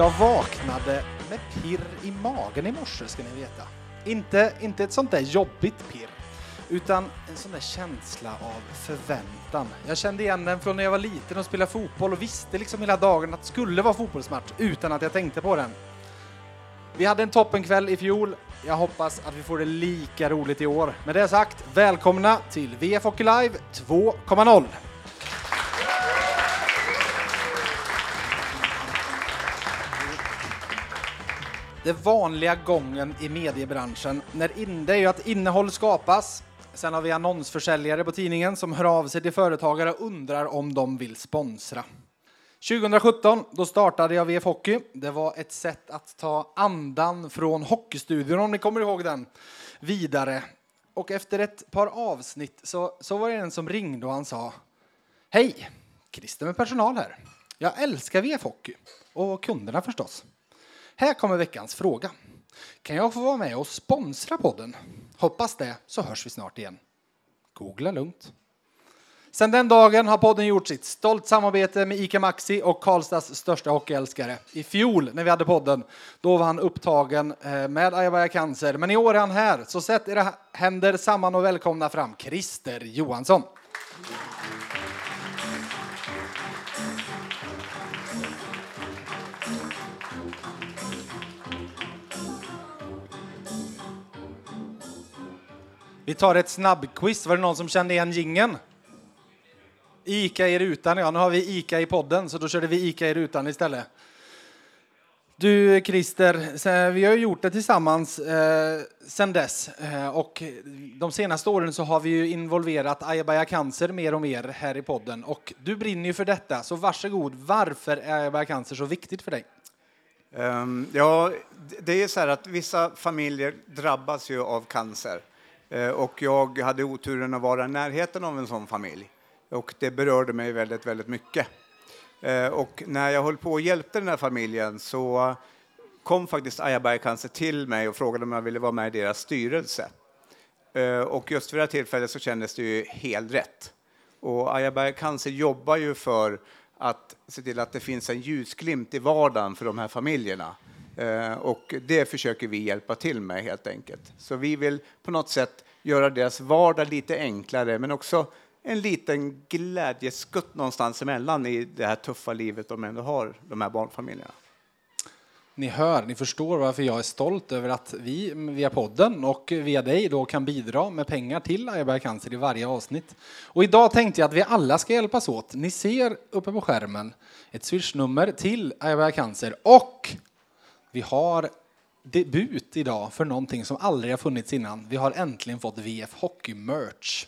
Jag vaknade med pirr i magen i morse ska ni veta. Inte, inte ett sånt där jobbigt pirr, utan en sån där känsla av förväntan. Jag kände igen den från när jag var liten och spelade fotboll och visste liksom hela dagen att det skulle vara fotbollsmatch utan att jag tänkte på den. Vi hade en toppenkväll i fjol. Jag hoppas att vi får det lika roligt i år. Med det sagt, välkomna till VF Hockey Live 2.0. Det vanliga gången i mediebranschen, när in, det är ju att innehåll skapas. Sen har vi annonsförsäljare på tidningen som hör av sig till företagare och undrar om de vill sponsra. 2017 då startade jag VF Hockey. Det var ett sätt att ta andan från Hockeystudion, om ni kommer ihåg den, vidare. Och efter ett par avsnitt så, så var det en som ringde och han sa Hej, Christer med personal här. Jag älskar VF Hockey och kunderna förstås. Här kommer veckans fråga. Kan jag få vara med och sponsra podden? Hoppas det, så hörs vi snart igen. Googla lugnt. Sedan den dagen har podden gjort sitt stolt samarbete med ICA Maxi och Karlstads största hockeyälskare. I fjol när vi hade podden, då var han upptagen eh, med Ayabaya Cancer. Men i år är han här, så sätt era händer samman och välkomna fram Christer Johansson. Vi tar ett snabbquiz. Var det någon som kände igen gingen? Ica i rutan, ja. Nu har vi Ica i podden, så då körde vi Ica i rutan istället. Du Christer, vi har gjort det tillsammans eh, sen dess eh, och de senaste åren så har vi ju involverat Ayabaya Cancer mer och mer här i podden och du brinner ju för detta, så varsågod. Varför är Ayabaya Cancer så viktigt för dig? Um, ja, det är så här att vissa familjer drabbas ju av cancer Eh, och jag hade oturen att vara i närheten av en sån familj och det berörde mig väldigt, väldigt mycket. Eh, och när jag höll på och hjälpte den här familjen så kom faktiskt Ayaberg till mig och frågade om jag ville vara med i deras styrelse. Eh, och just för det här tillfället så kändes det ju helt rätt. Och Ayaberg Cancer jobbar ju för att se till att det finns en ljusglimt i vardagen för de här familjerna. Eh, och det försöker vi hjälpa till med helt enkelt. Så vi vill på något sätt göra deras vardag lite enklare men också en liten glädjeskutt någonstans emellan i det här tuffa livet de ändå har, de här barnfamiljerna. Ni hör, ni förstår varför jag är stolt över att vi via podden och via dig då kan bidra med pengar till Ayaberg Cancer i varje avsnitt. Och idag tänkte jag att vi alla ska hjälpas åt. Ni ser uppe på skärmen ett swishnummer till Ayaberg Cancer och vi har debut idag för någonting som aldrig har funnits innan. Vi har äntligen fått VF Hockey Merch.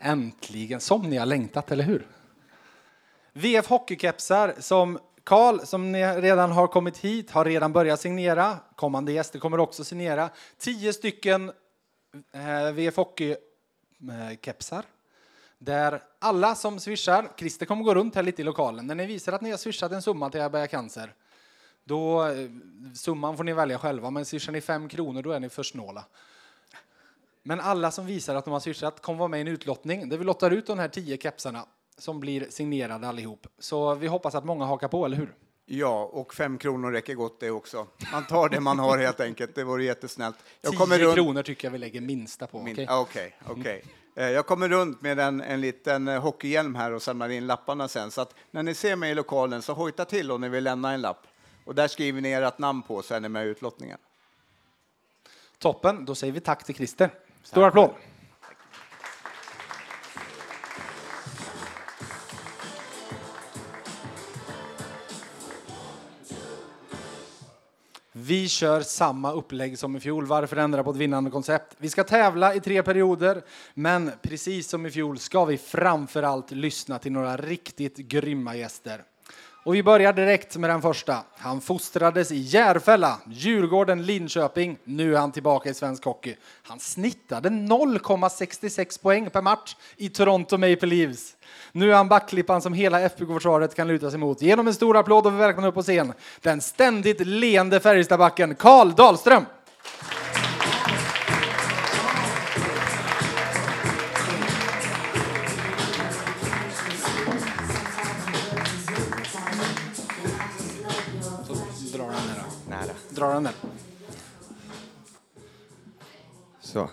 Äntligen, som ni har längtat, eller hur? VF Hockeykepsar som Karl, som redan har kommit hit, har redan börjat signera. Kommande gäster kommer också signera. Tio stycken eh, VF Hockey-kepsar. Där alla som swishar, Christer kommer gå runt här lite i lokalen, när ni visar att ni har swishat en summa till Aberga Cancer, då, eh, summan får ni välja själva, men swishar ni fem kronor då är ni för snåla. Men alla som visar att de har swishat kommer vara med i en utlottning där vi lottar ut de här tio kepsarna som blir signerade allihop. Så vi hoppas att många hakar på, eller hur? Ja, och fem kronor räcker gott det också. Man tar det man har helt enkelt. Det vore jättesnällt. Jag kommer runt... kronor tycker jag vi lägger minsta på. Min... Okej, okay? okay, okay. Eh, jag kommer runt med en, en liten eh, hockeyhjälm här och samlar in lapparna sen. Så att när ni ser mig i lokalen så hojta till om ni vill lämna en lapp. Och där skriver ni ert namn på så är ni med i utlottningen. Toppen, då säger vi tack till Christer. Stor applåd. Vi kör samma upplägg som i fjol. Varför ändra på ett vinnande koncept? Vi ska tävla i tre perioder, men precis som i fjol ska vi framför allt lyssna till några riktigt grymma gäster. Och vi börjar direkt med den första. Han fostrades i Järfälla, Djurgården, Linköping. Nu är han tillbaka i svensk hockey. Han snittade 0,66 poäng per match i Toronto Maple Leafs. Nu är han backklippan som hela FBK-försvaret kan luta sig mot. Genom en stor applåd och välkomna upp på scen den ständigt leende Färjestadbacken Karl Dahlström. Dra den där. Så.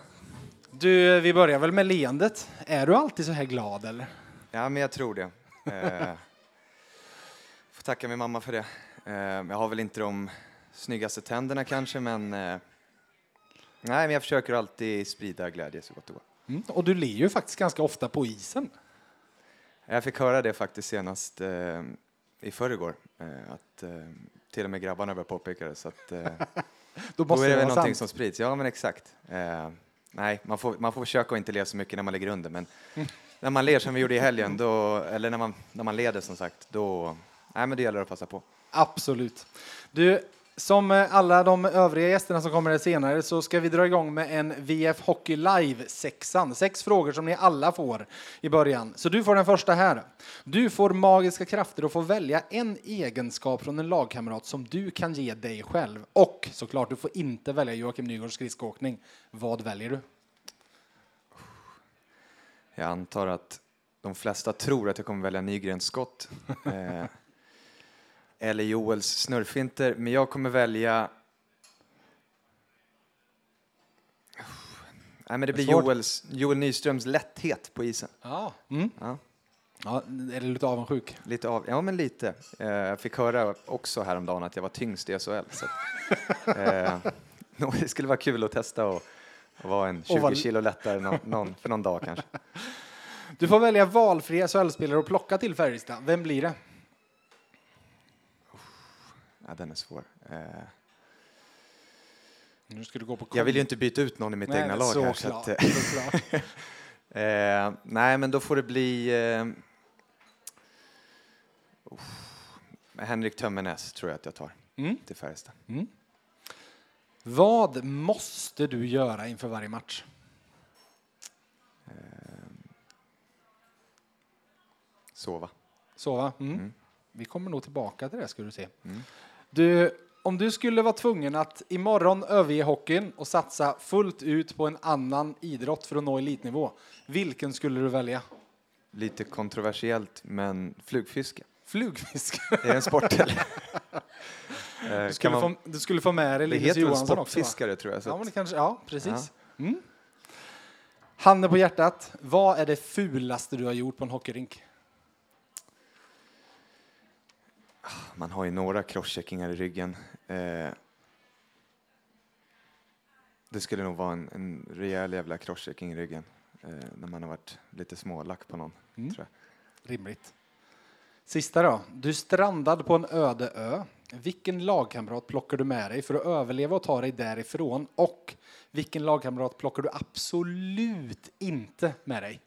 Du, vi börjar väl med leendet. Är du alltid så här glad eller? Ja, men jag tror det. Eh, får tacka min mamma för det. Eh, jag har väl inte de snyggaste tänderna kanske, men eh, nej, men jag försöker alltid sprida glädje så gott det går. Mm. Och du ler ju faktiskt ganska ofta på isen. Jag fick höra det faktiskt senast eh, i förrgår, eh, att eh, till och med grabbarna började påpeka det, så att eh, Då då är det väl någonting sant. som sprids. Ja, men exakt. Eh, nej, man får, man får försöka att inte le så mycket när man ligger under, men när man ler som vi gjorde i helgen, då, eller när man, när man leder som sagt, då, nej, men det gäller att passa på. Absolut. Du, som eh, alla de övriga gästerna som kommer senare så ska vi dra igång med en VF Hockey Live-sexan. Sex frågor som ni alla får i början. Så du får den första här. Du får magiska krafter och får välja en egenskap från en lagkamrat som du kan ge dig själv. Och såklart, du får inte välja Joakim Nygårds skridskoåkning. Vad väljer du? Jag antar att de flesta tror att jag kommer välja Nygrens skott. Eller Joels snurrfinter, men jag kommer välja... Nej, men det blir svårt. Joels, Joel Nyströms lätthet på isen. Ja. Mm. Ja, ja är du lite avundsjuk? lite av, ja, men lite. Eh, jag fick höra också häromdagen att jag var tyngst i SHL. Så, att, eh, det skulle vara kul att testa och, och vara en 20 vad- kilo lättare någon, någon, för någon dag kanske. Du får välja valfria SHL-spelare och plocka till Färjestad. Vem blir det? Ja, den är svår. Eh, Nu ska du gå på Jag vill ju inte byta ut någon i mitt Nej, egna lag här. Så att, eh, eh, nej, men då får det bli eh, uff, Henrik Tömmernes tror jag att jag tar Mm. till Färjestad. Vad måste du göra inför varje match? Sova. Sova? Mm. Mm. Vi kommer nog tillbaka till det ska du se. Du, om du skulle vara tvungen att imorgon överge hockeyn och satsa fullt ut på en annan idrott för att nå elitnivå, vilken skulle du välja? Lite kontroversiellt, men flugfiske. Flugfisk. Är det en sport eller? Eh, Du skulle, man- få, du skulle få med dig det Linus heter väl Johansson också? va? sportfiskare tror jag. Ja, men det kanske, ja, precis. Mm. Handen på hjärtat, vad är det fulaste du har gjort på en hockeyrink? Man har ju några crosscheckingar i ryggen. Eh, det skulle nog vara en, en rejäl jävla crosschecking i ryggen eh, när man har varit lite smålack på någon. Mm. Tror jag. Rimligt. Sista då. Du strandad på en öde ö. Vilken lagkamrat plockar du med dig för att överleva och ta dig därifrån? Och vilken lagkamrat plockar du absolut inte med dig?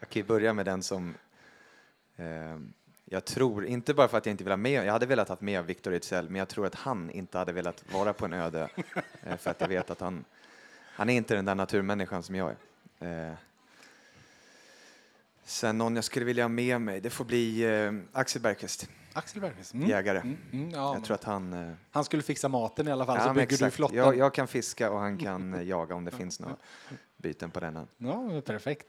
Jag kan ju börja med den som eh, jag tror, inte bara för att jag inte vill ha med, jag hade velat ha med Victor Ejdsell, men jag tror att han inte hade velat vara på en öde eh, för att jag vet att han, han är inte den där naturmänniskan som jag är. Eh, sen någon jag skulle vilja ha med mig, det får bli eh, Axel Bergqvist, Axel Bergqvist. Mm. jägare. Mm, mm, ja, Jag tror att han... Eh, Han skulle fixa maten i alla fall, så men bygger du exakt. flotten. Jag, jag kan fiska och han kan eh, jaga om det finns några byten på den. än. Ja, perfekt.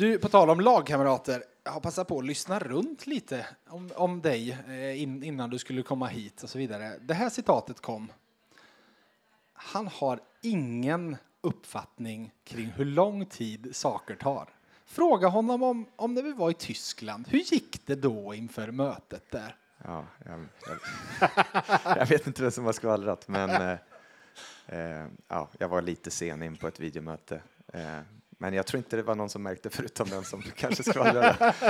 Du, på tal om lagkamrater, jag har passat på att lyssna runt lite om, om dig eh, in, innan du skulle komma hit och så vidare. Det här citatet kom. Han har ingen uppfattning kring hur lång tid saker tar. Fråga honom om, om när vi var i Tyskland. Hur gick det då inför mötet där? Ja, jag, jag, jag vet inte vem som har skvallrat, men eh, eh, ja, jag var lite sen in på ett videomöte. Eh, men jag tror inte det var någon som märkte förutom den som kanske skvallrade.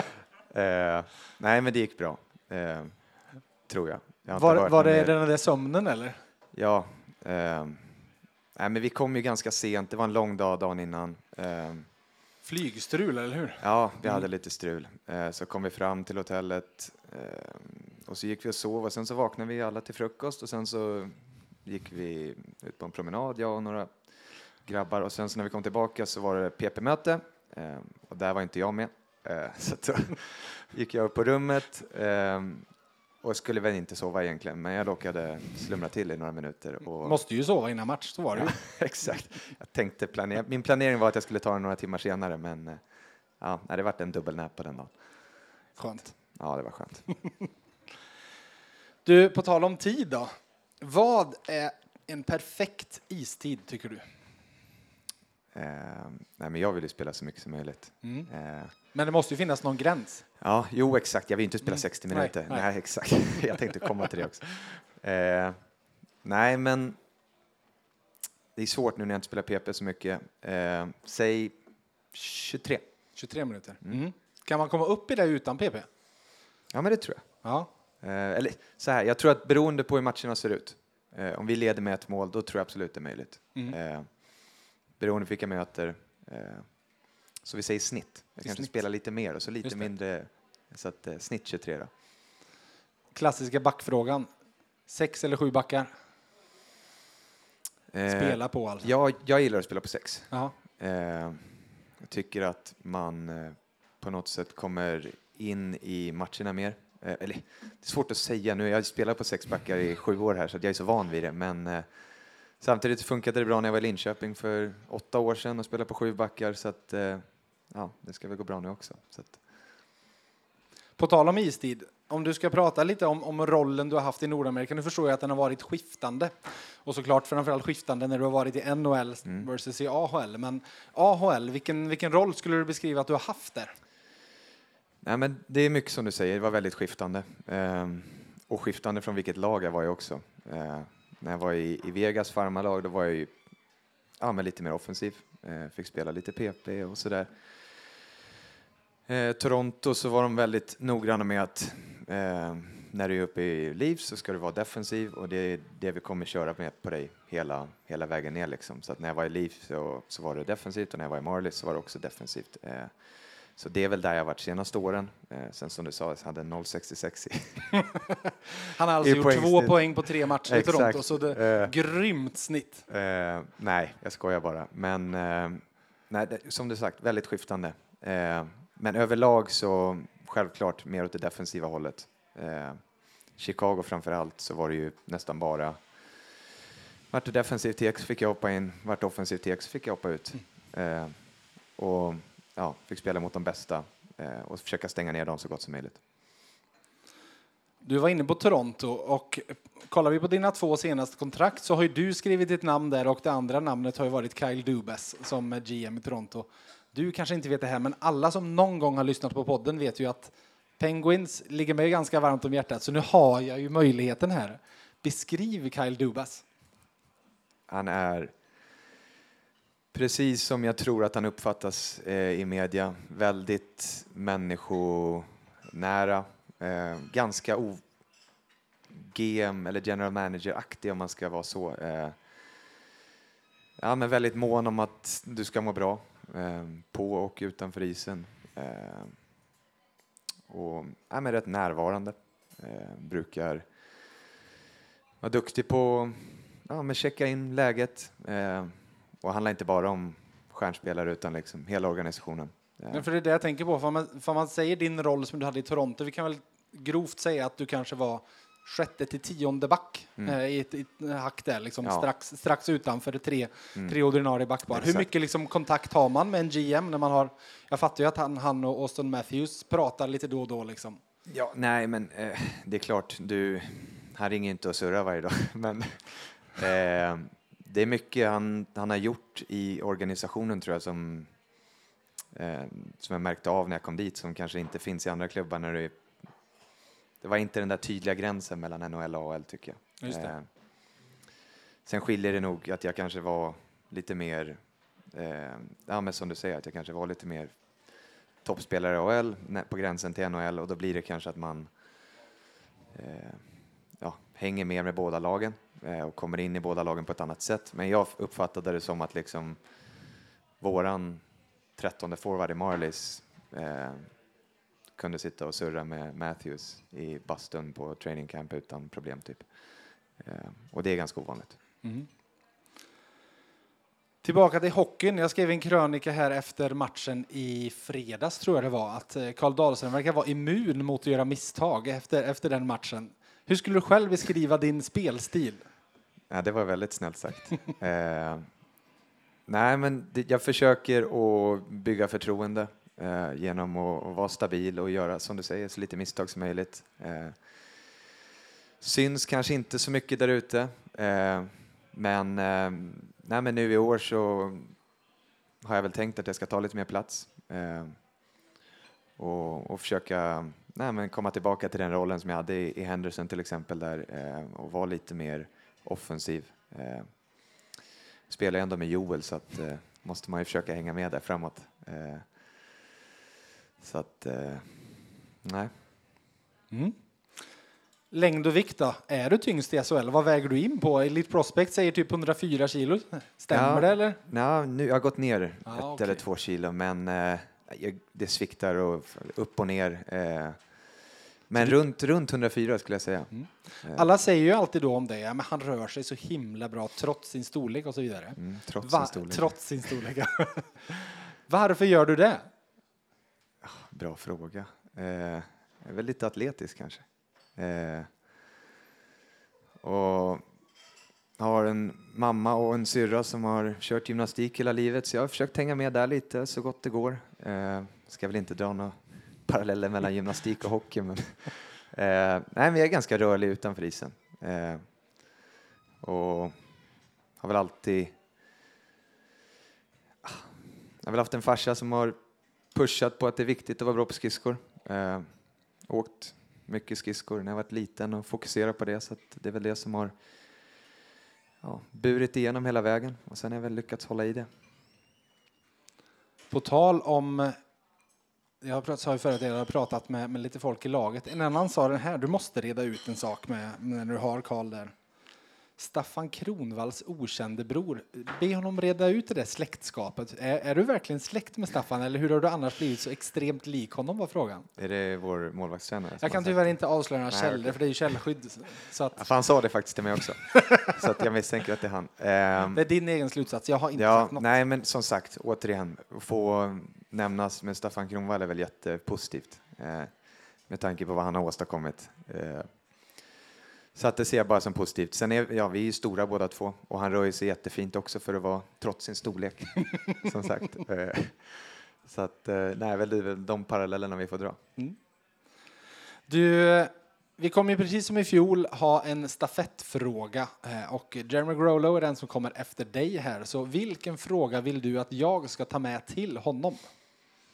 Eh, nej, men det gick bra, eh, tror jag. jag Var, var det den där sömnen eller? Ja. Eh, nej, men vi kom ju ganska sent. Det var en lång dag dagen innan. Eh, Flygstrul, eller hur? Ja, vi hade lite strul. Eh, Så kom vi fram till hotellet eh, och så gick vi och sov och sen så vaknade vi alla till frukost och sen så gick vi ut på en promenad, jag och några grabbar och sen så när vi kom tillbaka så var det PP-möte eh, och där var inte jag med. Eh, Så då gick jag upp på rummet eh, och skulle väl inte sova egentligen men jag råkade slumra till i några minuter. Och Måste ju sova innan match, så var det ju. Exakt. Jag tänkte planera. Min planering var att jag skulle ta den några timmar senare, men ja, det vart en dubbelnäp på den dagen. Skönt. Ja, det var skönt. Du, på tal om tid då. Vad är en perfekt istid, tycker du? Eh, nej, men jag vill ju spela så mycket som möjligt. Mm. Eh, Men det måste ju finnas någon gräns. ja, jo, exakt. Jag vill inte spela Mm. 60 Nej, minuter. nej. Nej, exakt. Jag tänkte komma till det också. Eh, nej, men det är svårt nu när jag inte spelar PP så mycket. Eh, säg 23. 23 minuter. Mm. Kan man komma upp i det utan PP? Ja, men det tror jag. Ja. Eh, eller så här, jag tror att beroende på hur matcherna ser ut. Eh, om vi leder med ett mål, då tror jag absolut det är möjligt. Beroende på vilka möter. Eh, så vi säger snitt. Jag kanske snitt. spelar lite mer och så lite Just mindre. Så att eh, snitt 23 då. Klassiska backfrågan. Sex eller sju backar? Eh, Spela på alltså. Jag, jag gillar att spela på sex. Eh, jag tycker att man på något sätt kommer in i matcherna mer. Eller, det är svårt att säga nu. Jag har spelat på sex backar i sju år här så jag är så van vid det. Men samtidigt funkade det bra när jag var i Linköping för åtta år sedan och spelade på sju backar. Så att, eh, ja, det ska väl gå bra nu också. Så att, På tal om istid, om du ska prata lite om, om rollen du har haft i Nordamerika. Nu förstår jag att den har varit skiftande. Och såklart framförallt skiftande när du har varit i NHL Mm. versus i AHL. Men AHL, vilken, vilken roll skulle du beskriva att du har haft där? Nej, men det är mycket som du säger, det var väldigt skiftande. Ehm, och skiftande från vilket lag jag var jag också. Ehm, när jag var i, i Vegas farmarlag, då var jag ju ja, men lite mer offensiv. Eh, fick spela lite PP och sådär. Eh, Toronto så var de väldigt noggranna med att eh, när du är uppe i liv så ska du vara defensiv och det är det vi kommer köra med på dig hela, hela vägen ner. Liksom. Så att när jag var i liv så, så var det defensivt och när jag var i Marlies så var det också defensivt. Eh, så det är väl där jag varit senaste åren. Eh, sen som du sa, jag hade 0,66 i. Han har alltså gjort poängsnitt. två poäng på tre matcher i. Toronto, så det är Eh. grymt snitt. Eh, nej, jag skojar bara. Men eh, nej, det, som du sagt, väldigt skiftande. Eh, men överlag så självklart mer åt det defensiva hållet. Eh, Chicago framför allt så var det ju nästan bara vart det defensivt TX fick jag hoppa in, vart det offensivt TX fick jag hoppa ut. Eh, och ja, fick spela mot de bästa eh, och försöka stänga ner dem så gott som möjligt. Du var inne på Toronto och kollar vi på dina två senaste kontrakt så har ju du skrivit ditt namn där och det andra namnet har ju varit Kyle Dubas som är GM i Toronto. Du kanske inte vet det här, men alla som någon gång har lyssnat på podden vet ju att Penguins ligger mig ganska varmt om hjärtat, så nu har jag ju möjligheten här. Beskriv Kyle Dubas. Han är precis som jag tror att han uppfattas eh, i media. Väldigt människonära. Eh, ganska o GM eller general manager-aktig om man ska vara så. Eh, ja, men väldigt mån om att du ska må bra eh, på och utanför isen. Eh, och ja, men rätt närvarande. Eh, brukar vara duktig på ja, men checka in läget. Eh, Eh, och handlar inte bara om stjärnspelare utan liksom hela organisationen. Eh, Men för det är det jag tänker på, för man, för man säger din roll som du hade i Toronto, vi kan väl grovt säga att du kanske var sjätte till tionde back eh, i, ett, i ett hack där, liksom Mm. Ja. strax, strax utanför tre, Mm. tre ordinarie backpar. Hur mycket liksom kontakt har man med en GM när man har, jag fattar ju att han, han och Austin Matthews pratar lite då och då liksom. Ja, nej, men eh, det är klart, du, han ringer inte och surrar varje dag. Men eh, det är mycket han, han har gjort i organisationen tror jag som, eh, som jag märkte av när jag kom dit som kanske inte finns i andra klubbar. När det, det var inte den där tydliga gränsen mellan NHL och AHL tycker jag. Eh, sen skiljer det nog att jag kanske var lite mer, eh, ja men som du säger, att jag kanske var lite mer toppspelare i AHL på gränsen till NHL och då blir det kanske att man eh, ja, hänger mer med båda lagen eh, och kommer in i båda lagen på ett annat sätt. Men jag uppfattade det som att liksom våran trettonde forward i Marlies eh, kunde sitta och surra med Matthews i bastun på training camp utan problem typ. Eh, och det är ganska ovanligt. Mm-hmm. Tillbaka till hockeyn. Jag skrev en krönika här efter matchen i fredags, tror jag det var, att eh, Karl Dahlström verkar vara immun mot att göra misstag efter, efter den matchen. Hur skulle du själv beskriva din spelstil? Ja, det var väldigt snällt sagt. eh, nej, men det, jag försöker att bygga förtroende eh, genom att, att vara stabil och göra, som du säger, så lite misstag som möjligt. Eh, Syns kanske inte så mycket där ute. Eh, men, eh, nej, men nu i år så har jag väl tänkt att jag ska ta lite mer plats. Eh, och, och försöka nej, men komma tillbaka till den rollen som jag hade i, Henderson till exempel där eh, och vara lite mer offensiv. Eh, spelar jag ändå med Joel så att eh, måste man ju försöka hänga med där framåt. Eh, så att, eh, nej. Mm. Längd och vikt då? Är du tyngst i SHL? Vad väger du in på? Elite Prospect säger typ 104 kilo. Stämmer Ja. det eller? Ja, nu, jag har gått ner Ah, ett okej. eller två kilo, men eh, det sviktar och upp och ner. Men runt, runt 104 skulle jag säga. Mm. Alla säger ju alltid då om det, ja, men han rör sig så himla bra trots sin storlek och så vidare. Mm, trots Va- sin storlek. Trots sin storlek. Varför gör du det? Bra fråga. Eh, jag är väl lite atletisk kanske. Eh, och har en mamma och en syrra som har kört gymnastik hela livet så jag har försökt hänga med där lite så gott det går. Eh, ska väl inte dra några paralleller mellan gymnastik och hockey men, eh, nej, men jag är ganska rörlig utanför isen. Eh, och har väl alltid jag har väl haft en farsa som har pushat på att det är viktigt att vara bra på skridskor. Eh, åkt mycket skridskor när jag varit liten och fokuserat på det så att det är väl det som har ja, burit igenom hela vägen och sen har jag väl lyckats hålla i det. På tal om, jag har pratat, sa ju förut att jag har pratat med, med lite folk i laget. En annan sa den här, du måste reda ut en sak med, när du har Karl där. Staffan Kronvalls okände bror. Be honom reda ut det där släktskapet. Är, är du verkligen släkt med Staffan eller hur har du annars blivit så extremt lik honom var frågan. Är det vår målvaktstränare? Jag kan tyvärr inte avslöja några källor okej. för det är ju källskydd. Så att Ja, han sa det faktiskt till mig också. så att jag misstänker att det är han. Ehm, det är din egen slutsats, jag har inte ja, sagt något. nej, men som sagt, återigen, få nämnas med Staffan Kronwall är väl jättepositivt eh, med tanke på vad han har åstadkommit. Eh, så att det ser jag bara som positivt. Sen är ja, vi är stora båda två och han rör ju sig jättefint också för att vara trots sin storlek. som sagt. Eh, så att eh, nej, väl, det är väl de parallellerna vi får dra. Mm. Du, vi kommer ju precis som i fjol ha en stafettfråga eh, och Jeremy Grolo är den som kommer efter dig här. Så vilken fråga vill du att jag ska ta med till honom?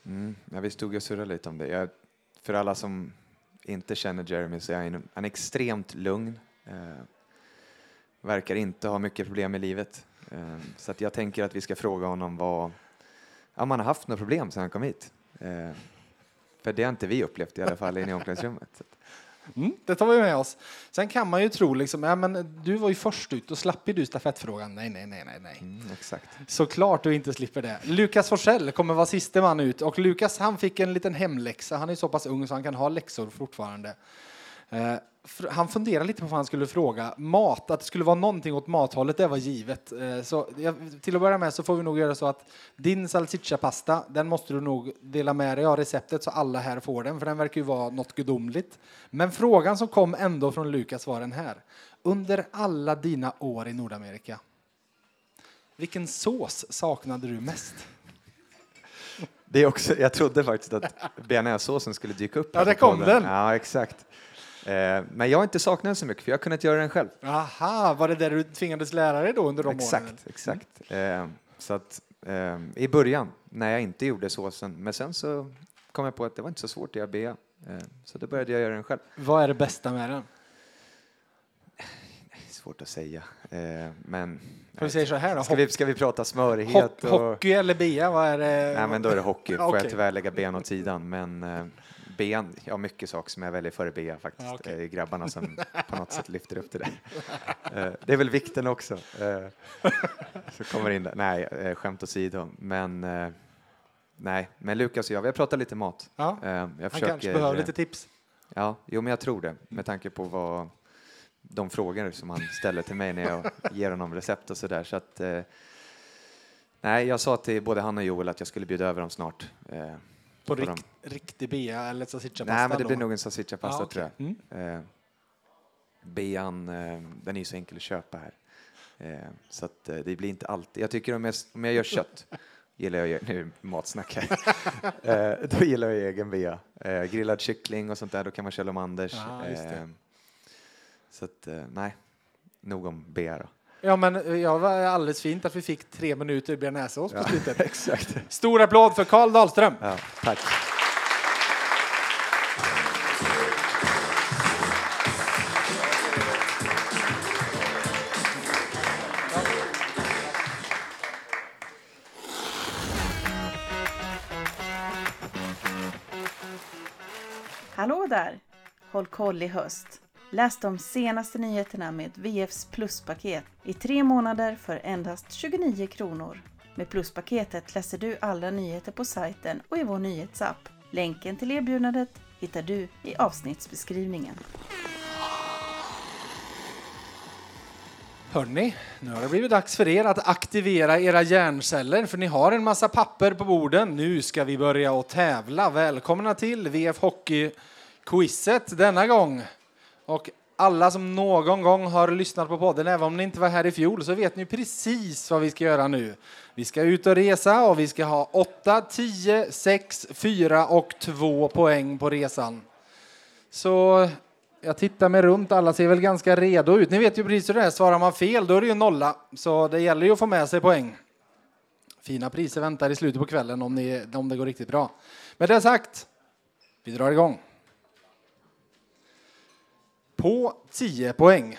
Mm, ja, vi stod och surrade lite om det. Jag, för alla som inte känner Jeremy så är han en extremt lugn. Eh, verkar inte ha mycket problem i livet. Eh, så att jag tänker att vi ska fråga honom vad, om han har haft några problem sedan han kom hit. Eh, för det har inte vi upplevt i alla fall inne i omklädningsrummet. Mm, det tar vi med oss. Sen kan man ju tro liksom, ja, men du var ju först ut och slapp ju du stafettfrågan. Nej, nej, nej, nej, nej. Mm, exakt. Såklart du inte slipper det. Lukas Forsell kommer vara siste man ut och Lukas han fick en liten hemläxa. Han är så pass ung så han kan ha läxor fortfarande. Eh, han funderar lite på vad han skulle fråga. Mat, att det skulle vara någonting åt mathållet, det var givet. Eh, så till att börja med så får vi nog göra så att din salsiccia-pasta, den måste du nog dela med dig av receptet så alla här får den, för den verkar ju vara något gudomligt. Men frågan som kom ändå från Lukas var den här. Under alla dina år i Nordamerika, vilken sås saknade du mest? Det är också, jag trodde faktiskt att bearnaisesåsen skulle dyka upp. Ja, där kom den. Ja, exakt. Eh, men jag har inte saknat den så mycket för jag har kunnat göra den själv. Aha, var det där du tvingades lära dig då under de åren? Exakt, exakt. Eh, så att eh, i början när jag inte gjorde såsen, men sen så kom jag på att det var inte så svårt bea. Eh, så då började jag göra den själv. Vad är det bästa med den? Svårt att säga, eh, men vi säger så här då, ska vi, ska vi prata smörighet? Och, hockey eller bea, vad är det? nej, men då är det hockey. Får Okej. jag tyvärr lägga ben åt sidan, men eh, ben, ja mycket saker som jag väljer före bea faktiskt. Ja, okej. Eh, grabbarna som på något sätt lyfter upp det där. Eh, det är väl vikten också. Eh, så kommer in där. Nej, eh, skämt åsido. Men nej, men Lukas och jag, vi har pratat lite mat. Ja, jag han försöker, kanske behöver eh, lite tips. Ja, jo, men jag tror det med tanke på vad de frågor som han ställer till mig när jag ger honom recept och sådär. Så att, nej, jag sa till både han och Joel att jag skulle bjuda över dem snart. På de- rikt, riktig bea eller salsiccia-pasta? nej, men det då? blir nog en salsiccia-pasta Ja, okej. tror jag. Mm. Eh, bean, eh, den är ju så enkel att köpa här. Eh, så att, eh, det blir inte alltid. Jag tycker om jag, om jag gör kött, gillar jag, nu matsnack här, eh, då gillar jag egen bea. Eh, grillad kyckling och sånt där, då kan man köra om Anders. Ja, just det. Eh, Så att, nej, nog om B då. Ja, men eh, ja, det var alldeles fint att vi fick tre minuter bearnaisesås på slutet. Exakt. Stor applåd för Karl Dahlström. Ja, tack. Hallå där! Håll koll i höst. Läs de senaste nyheterna med VFs pluspaket i tre månader för endast 29 kronor. Med pluspaketet läser du alla nyheter på sajten och i vår nyhetsapp. Länken till erbjudandet hittar du i avsnittsbeskrivningen. Hörni, nu har det blivit dags för er att aktivera era hjärnceller för ni har en massa papper på borden. Nu ska vi börja att tävla. Välkomna till VF Hockey-quizet denna gång. Och alla som någon gång har lyssnat på podden, även om ni inte var här i fjol, så vet ni precis vad vi ska göra nu. Vi ska ut och resa och vi ska ha 8, 10, 6, 4 och 2 poäng på resan. Så jag tittar mig runt, alla ser väl ganska redo ut. Ni vet ju precis hur det är, svarar man fel då är det ju nolla. Så det gäller ju att få med sig poäng. Fina priser väntar i slutet på kvällen om, ni, om det går riktigt bra. Med det sagt, vi drar igång. På 10 poäng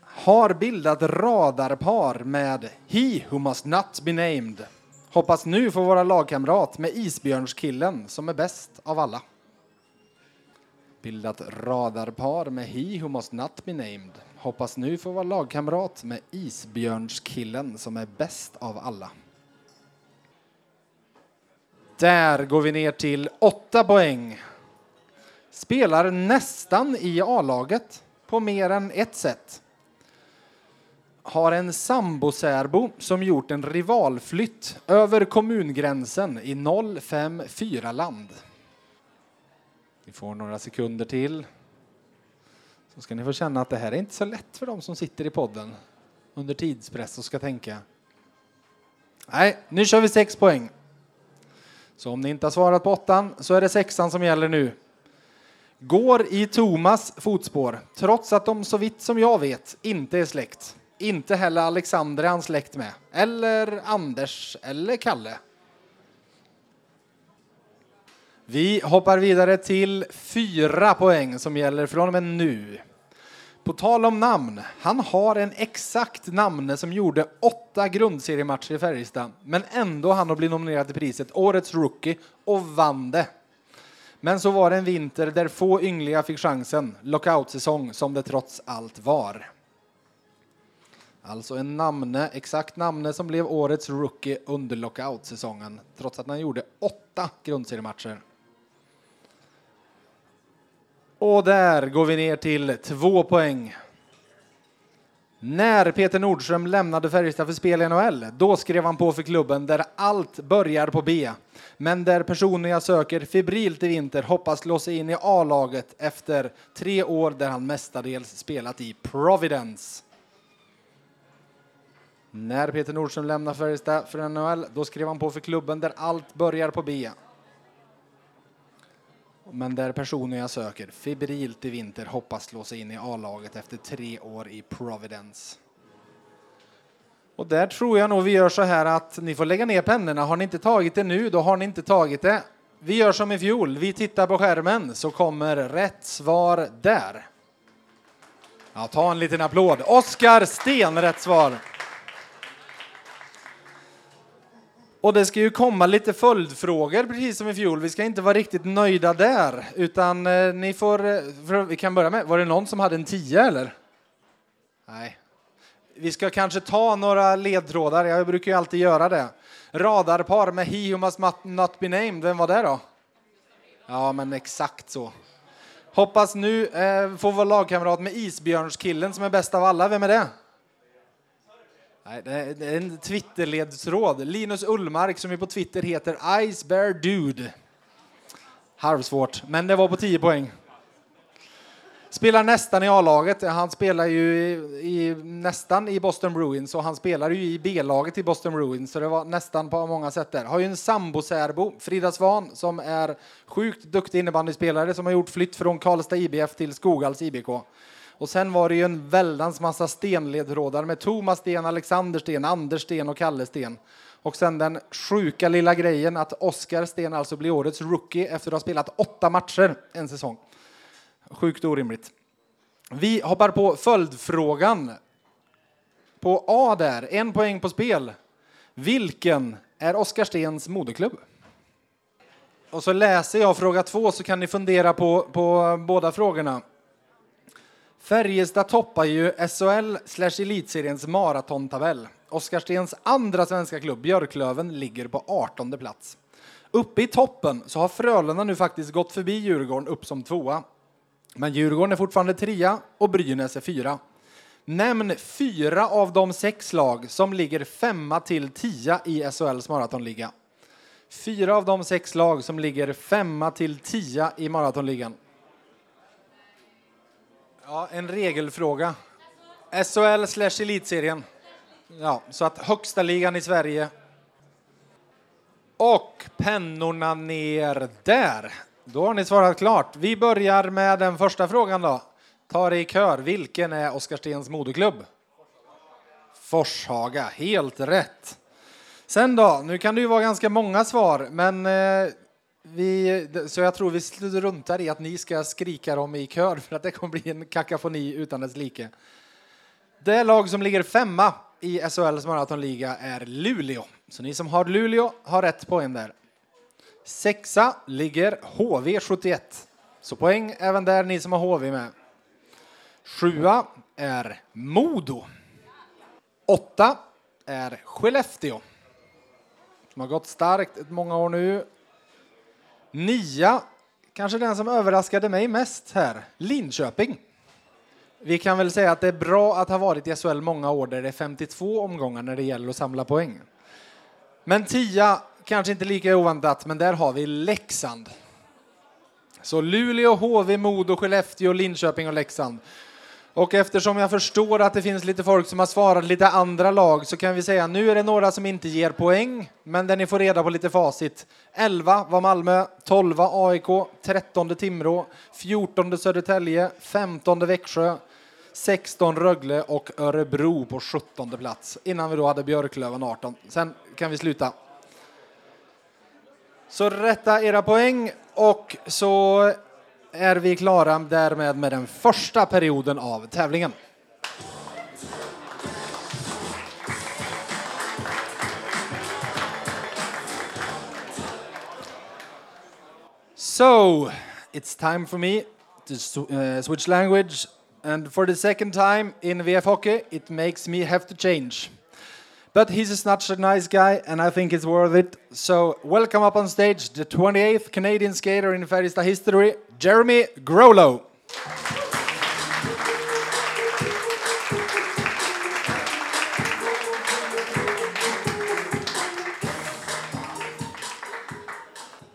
har bildat radarpar med He who must not be named. Hoppas nu få vara lagkamrat med Isbjörnskillen som är bäst av alla bildat radarpar med He who must not be named. Hoppas nu få vara lagkamrat med Isbjörnskillen som är bäst av alla. Där går vi ner till åtta poäng. Spelar nästan i A-laget på mer än ett sätt. Har en sambosärbo som gjort en rivalflytt över kommungränsen i 054-land. Ni får några sekunder till. Så ska ni få känna att det här är inte så lätt för dem som sitter i podden under tidspress och ska tänka. Nej, nu kör vi sex poäng. Så om ni inte har svarat på åttan så är det sexan som gäller nu. Går i Thomas fotspår, trots att de så vitt som jag vet inte är släkt. Inte heller Alexander är han släkt med. Eller Anders eller Kalle. Vi hoppar vidare till fyra poäng som gäller från och med nu. På tal om namn, han har en exakt namne som gjorde åtta grundseriematcher i Färjestad, men ändå han har blivit nominerad till priset Årets Rookie och vann det. Men så var det en vinter där få yngliga fick chansen, lockoutsäsong som det trots allt var. Alltså en namne, exakt namne som blev Årets Rookie under lockoutsäsongen, trots att han gjorde åtta grundseriematcher. Och där går vi ner till två poäng. När Peter Nordström lämnade Färjestad för spel i NHL, då skrev han på för klubben där allt börjar på B. Men där personen jag söker febrilt i vinter hoppas slå sig in i A-laget efter tre år där han mestadels spelat i Providence. När Peter Nordström lämnade Färjestad för NHL, då skrev han på för klubben där allt börjar på B men där personen jag söker febrilt i vinter hoppas slå sig in i A-laget efter tre år i Providence. Och där tror jag nog vi gör så här att ni får lägga ner pennorna. Har ni inte tagit det nu, då har ni inte tagit det. Vi gör som i fjol. Vi tittar på skärmen så kommer rätt svar där. Ja, ta en liten applåd. Oskar Sten, rätt svar. Och det ska ju komma lite följdfrågor precis som i fjol. Vi ska inte vara riktigt nöjda där, utan eh, ni får... Eh, vi kan börja med, var det någon som hade en 10 eller? Nej. Vi ska kanske ta några ledtrådar, jag brukar ju alltid göra det. Radarpar med He who must not be named, vem var det då? Ja, men exakt så. Hoppas nu eh, få vara lagkamrat med Isbjörnskillen som är bäst av alla, vem är det? Nej, det är en Twitterledtråd. Linus Ullmark som ju på Twitter heter Ice Bear Dude. Halvsvårt, men det var på 10 poäng. Spelar nästan i A-laget. Han spelar ju i, i, nästan i Boston Bruins och han spelar ju i B-laget i Boston Bruins så det var nästan på många sätt där. Har ju en sambosärbo, Frida Svan, som är sjukt duktig innebandyspelare som har gjort flytt från Karlstad IBF till Skoghals IBK. Och sen var det ju en väldans massa stenledtrådar med Thomas Sten, Alexander Sten, Anders Sten och Kalle Sten. Och sen den sjuka lilla grejen att Oskar Sten alltså blir årets rookie efter att ha spelat åtta matcher en säsong. Sjukt orimligt. Vi hoppar på följdfrågan. På A där, en poäng på spel. Vilken är Oskar Stens moderklubb? Och så läser jag fråga två så kan ni fundera på, på båda frågorna. Färjestad toppar ju SHL slash elitseriens maratontabell. Oskarstens andra svenska klubb, Björklöven, ligger på 18 plats. Uppe i toppen så har Frölunda nu faktiskt gått förbi Djurgården upp som tvåa. Men Djurgården är fortfarande trea och Brynäs är fyra. Nämn fyra av de sex lag som ligger femma till tia i SHLs maratonliga. Fyra av de sex lag som ligger femma till tia i maratonligan. Ja, en regelfråga. SHL slash elitserien. Ja, så att högsta ligan i Sverige. Och pennorna ner där. Då har ni svarat klart. Vi börjar med den första frågan då. Ta det i kör. Vilken är Oskarstens moderklubb? Forshaga. Helt rätt. Sen då, nu kan det ju vara ganska många svar, men eh, vi, så jag tror vi struntar i att ni ska skrika dem i kör för att det kommer bli en kakafoni utan dess like. Det lag som ligger femma i SHLs maratonliga är Luleå. Så ni som har Luleå har rätt poäng där. Sexa ligger HV 71. Så poäng även där, ni som har HV med. Sjua är Modo. Åtta är Skellefteå. Som har gått starkt ett många år nu. Nia, kanske den som överraskade mig mest här, Linköping. Vi kan väl säga att det är bra att ha varit i SHL många år där det är 52 omgångar när det gäller att samla poäng. Men tia, kanske inte lika oväntat, men där har vi Leksand. Så Luleå, HV, Modo, Skellefteå, Linköping och Leksand. Och eftersom jag förstår att det finns lite folk som har svarat lite andra lag så kan vi säga nu är det några som inte ger poäng, men där ni får reda på lite facit. 11 var Malmö, 12 AIK, 13 Timrå, 14 Södertälje, 15 Växjö, 16 Rögle och Örebro på 17 plats innan vi då hade Björklöven 18. Sen kan vi sluta. Så rätta era poäng och så är vi klara därmed med den första perioden av tävlingen. So, it's time for me to uh, switch language and for the second time in VF Hockey it makes me have to change. But he's such a nice guy, and I think it's worth it. So, welcome up on stage the 28th Canadian skater in Färjestad history, Jeremy Grolo.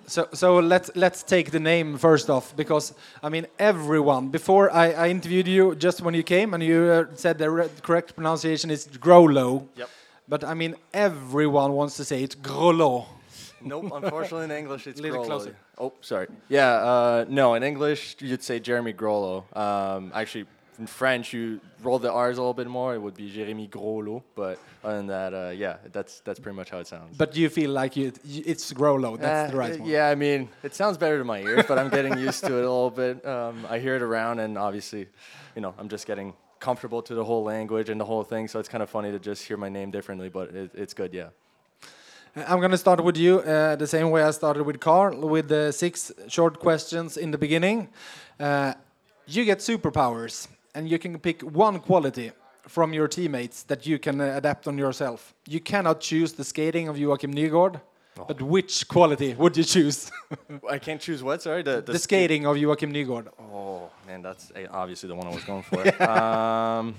So, so let's let's take the name first off because I mean everyone. Before I, I interviewed you, just when you came, and you uh, said the correct pronunciation is Grolo. Yep. But I mean, everyone wants to say it's Grolo. Nope, unfortunately in English it's Little Grollo. closer. Oh, sorry. Yeah, uh, no, in English you'd say Jeremy Grollo. Um, actually, in French you roll the R's a little bit more. It would be Jérémy Grollo. But other than that, uh, yeah, that's that's pretty much how it sounds. But you feel like you, it's Grolo. That's Uh, the right uh, one. Yeah, I mean, it sounds better to my ears, but I'm getting used to it a little bit. Um, I hear it around, and obviously, you know, I'm just getting comfortable to the whole language and the whole thing. So it's kind of funny to just hear my name differently, but it, it's good, yeah. I'm going to start with you uh, the same way I started with Carl, with the six short questions in the beginning. Uh, you get superpowers, and you can pick one quality from your teammates that you can uh, adapt on yourself. You cannot choose the skating of Joachim Nygård, but which quality would you choose? I can't choose what, sorry? The, the skating of Joachim Nygård. Oh man, that's uh, obviously the one I was going for. um,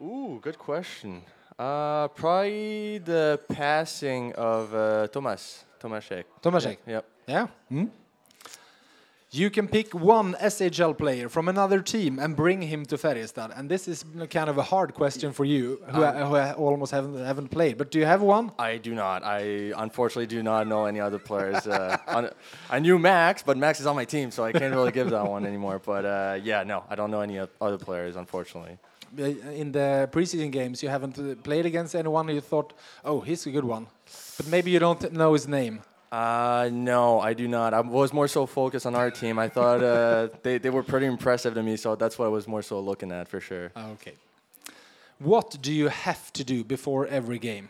ooh, good question. Uh, probably the passing of uh, Tomas Tomaszek. Tomaszek. Yep. Yeah. Mm. You can pick one SHL player from another team and bring him to Färjestad. And this is kind of a hard question for you, who, Um, who almost haven't, haven't played. But do you have one? I do not. I unfortunately do not know any other players. Uh, on, I knew Max, but Max is on my team, so I can't really give that one anymore. But uh, yeah, no, I don't know any other players, unfortunately. Uh, In the preseason games, you haven't uh, played against anyone you thought, oh, he's a good one. But maybe you don't know his name. Uh, no, I do not. I was more so focused on our team. I thought uh, they, they were pretty impressive to me, so that's what I was more so looking at for sure. Okay. What do you have to do before every game?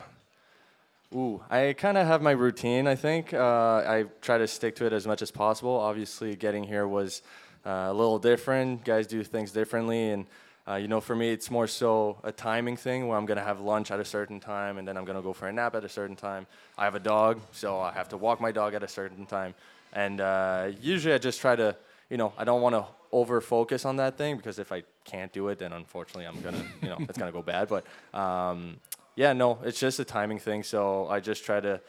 Ooh, I kind of have my routine. I think uh, I try to stick to it as much as possible. Obviously, getting here was uh, a little different. Guys do things differently, and uh, you know, for me, it's more so a timing thing where I'm gonna have lunch at a certain time, and then I'm gonna go for a nap at a certain time. I have a dog, so I have to walk my dog at a certain time, and uh, usually I just try to, you know, I don't want to over focus on that thing because if I can't do it, then unfortunately I'm gonna, you know, it's gonna go bad. But um, yeah, no, it's just a timing thing. So I just try to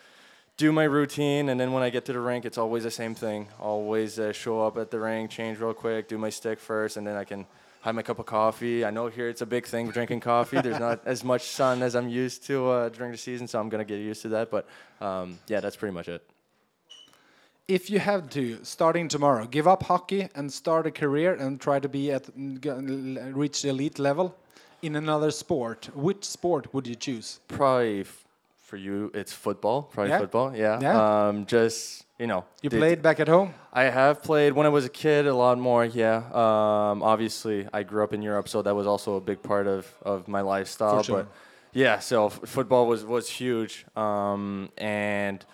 do my routine, and then when I get to the rink, it's always the same thing. Always uh, show up at the rink, change real quick, do my stick first, and then I can have my cup of coffee. I know here it's a big thing drinking coffee. There's not as much sun as I'm used to uh, during the season, so I'm gonna get used to that. But um, yeah, that's pretty much it. If you had to, starting tomorrow, give up hockey and start a career and try to be at reach the elite level in another sport, which sport would you choose? Probably f- for you, it's football. Probably Yeah? football. Yeah. Yeah. Um, just you know. You the- played back at home. I have played when I was a kid a lot more. Yeah. Um, obviously, I grew up in Europe, so that was also a big part of, of my lifestyle. Sure. But yeah, so f- football was was huge. Um, and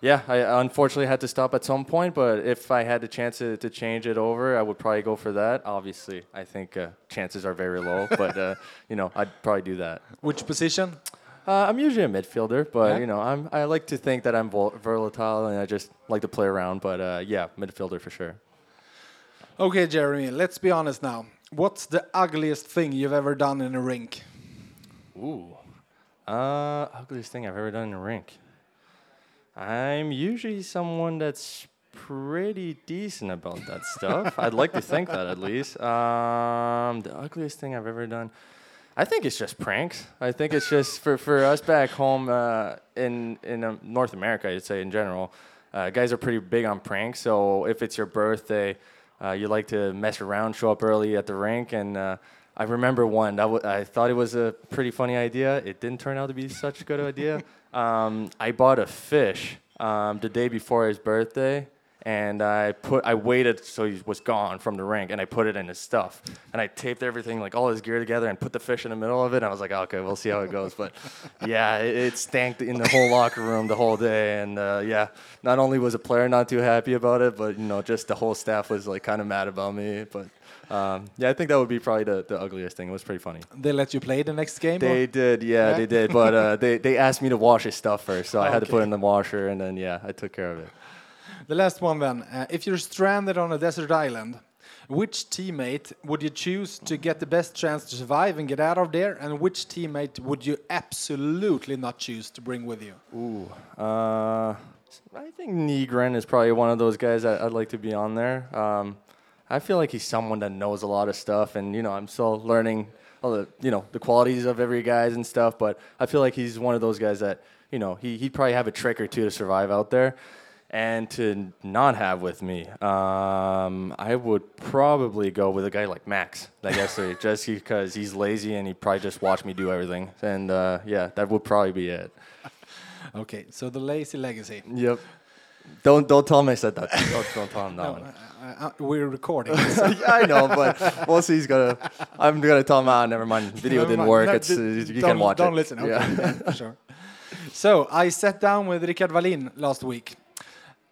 yeah, I unfortunately had to stop at some point. But if I had the chance to, to change it over, I would probably go for that. Obviously, I think uh, chances are very low, but uh, you know, I'd probably do that. Which position? Uh, I'm usually a midfielder, but Yeah? you know, I'm I like to think that I'm vol- versatile and I just like to play around. But uh, yeah, midfielder for sure. Okay, Jeremy, let's be honest now. What's the ugliest thing you've ever done in a rink? Ooh, uh, ugliest thing I've ever done in a rink. I'm usually someone that's pretty decent about that stuff. I'd like to think that at least. Um, the ugliest thing I've ever done. I think it's just pranks. I think it's just for, for us back home uh, in in um, North America, I'd say in general, uh, guys are pretty big on pranks. So if it's your birthday, uh, you like to mess around, show up early at the rink, and uh, I remember one. I thought it was a pretty funny idea. It didn't turn out to be such a good idea. Um, I bought a fish um, the day before his birthday, and I put I waited so he was gone from the rink, and I put it in his stuff, and I taped everything like all his gear together, and put the fish in the middle of it. And I was like, okay, we'll see how it goes. But yeah, it, it stank in the whole locker room the whole day, and uh, yeah, not only was a player not too happy about it, but you know, just the whole staff was like kind of mad about me. But um, yeah, I think that would be probably the, the ugliest thing. It was pretty funny. They let you play the next game? or- They did, yeah, Yeah? they did. But uh, they they asked me to wash his stuff first, so I had to put it in the washer, and then yeah, I took care of it. The last one then. Uh, if you're stranded on a desert island, which teammate would you choose to get the best chance to survive and get out of there? And which teammate would you absolutely not choose to bring with you? Ooh, uh, I think Negren is probably one of those guys that I'd like to be on there. Um, I feel like he's someone that knows a lot of stuff, and you know, I'm still learning all the you know the qualities of every guys and stuff. But I feel like he's one of those guys that you know he he'd probably have a trick or two to survive out there. And to not have with me, um, I would probably go with a guy like Max, I guess, uh, just because he's lazy and he'd probably just watch me do everything. And uh, yeah, that would probably be it. Okay, so the lazy legacy. Yep. Don't don't tell him I said that. Don't, don't tell him that No, one. uh, uh, we're recording. yeah, I know, but we'll see. He's gonna. I'm gonna tell him. Ah, never mind. Video Never didn't mind. work. No, it's uh, you don't, can watch don't it. listen. Okay, Yeah. yeah, for sure. So I sat down with Richard Wallin last week.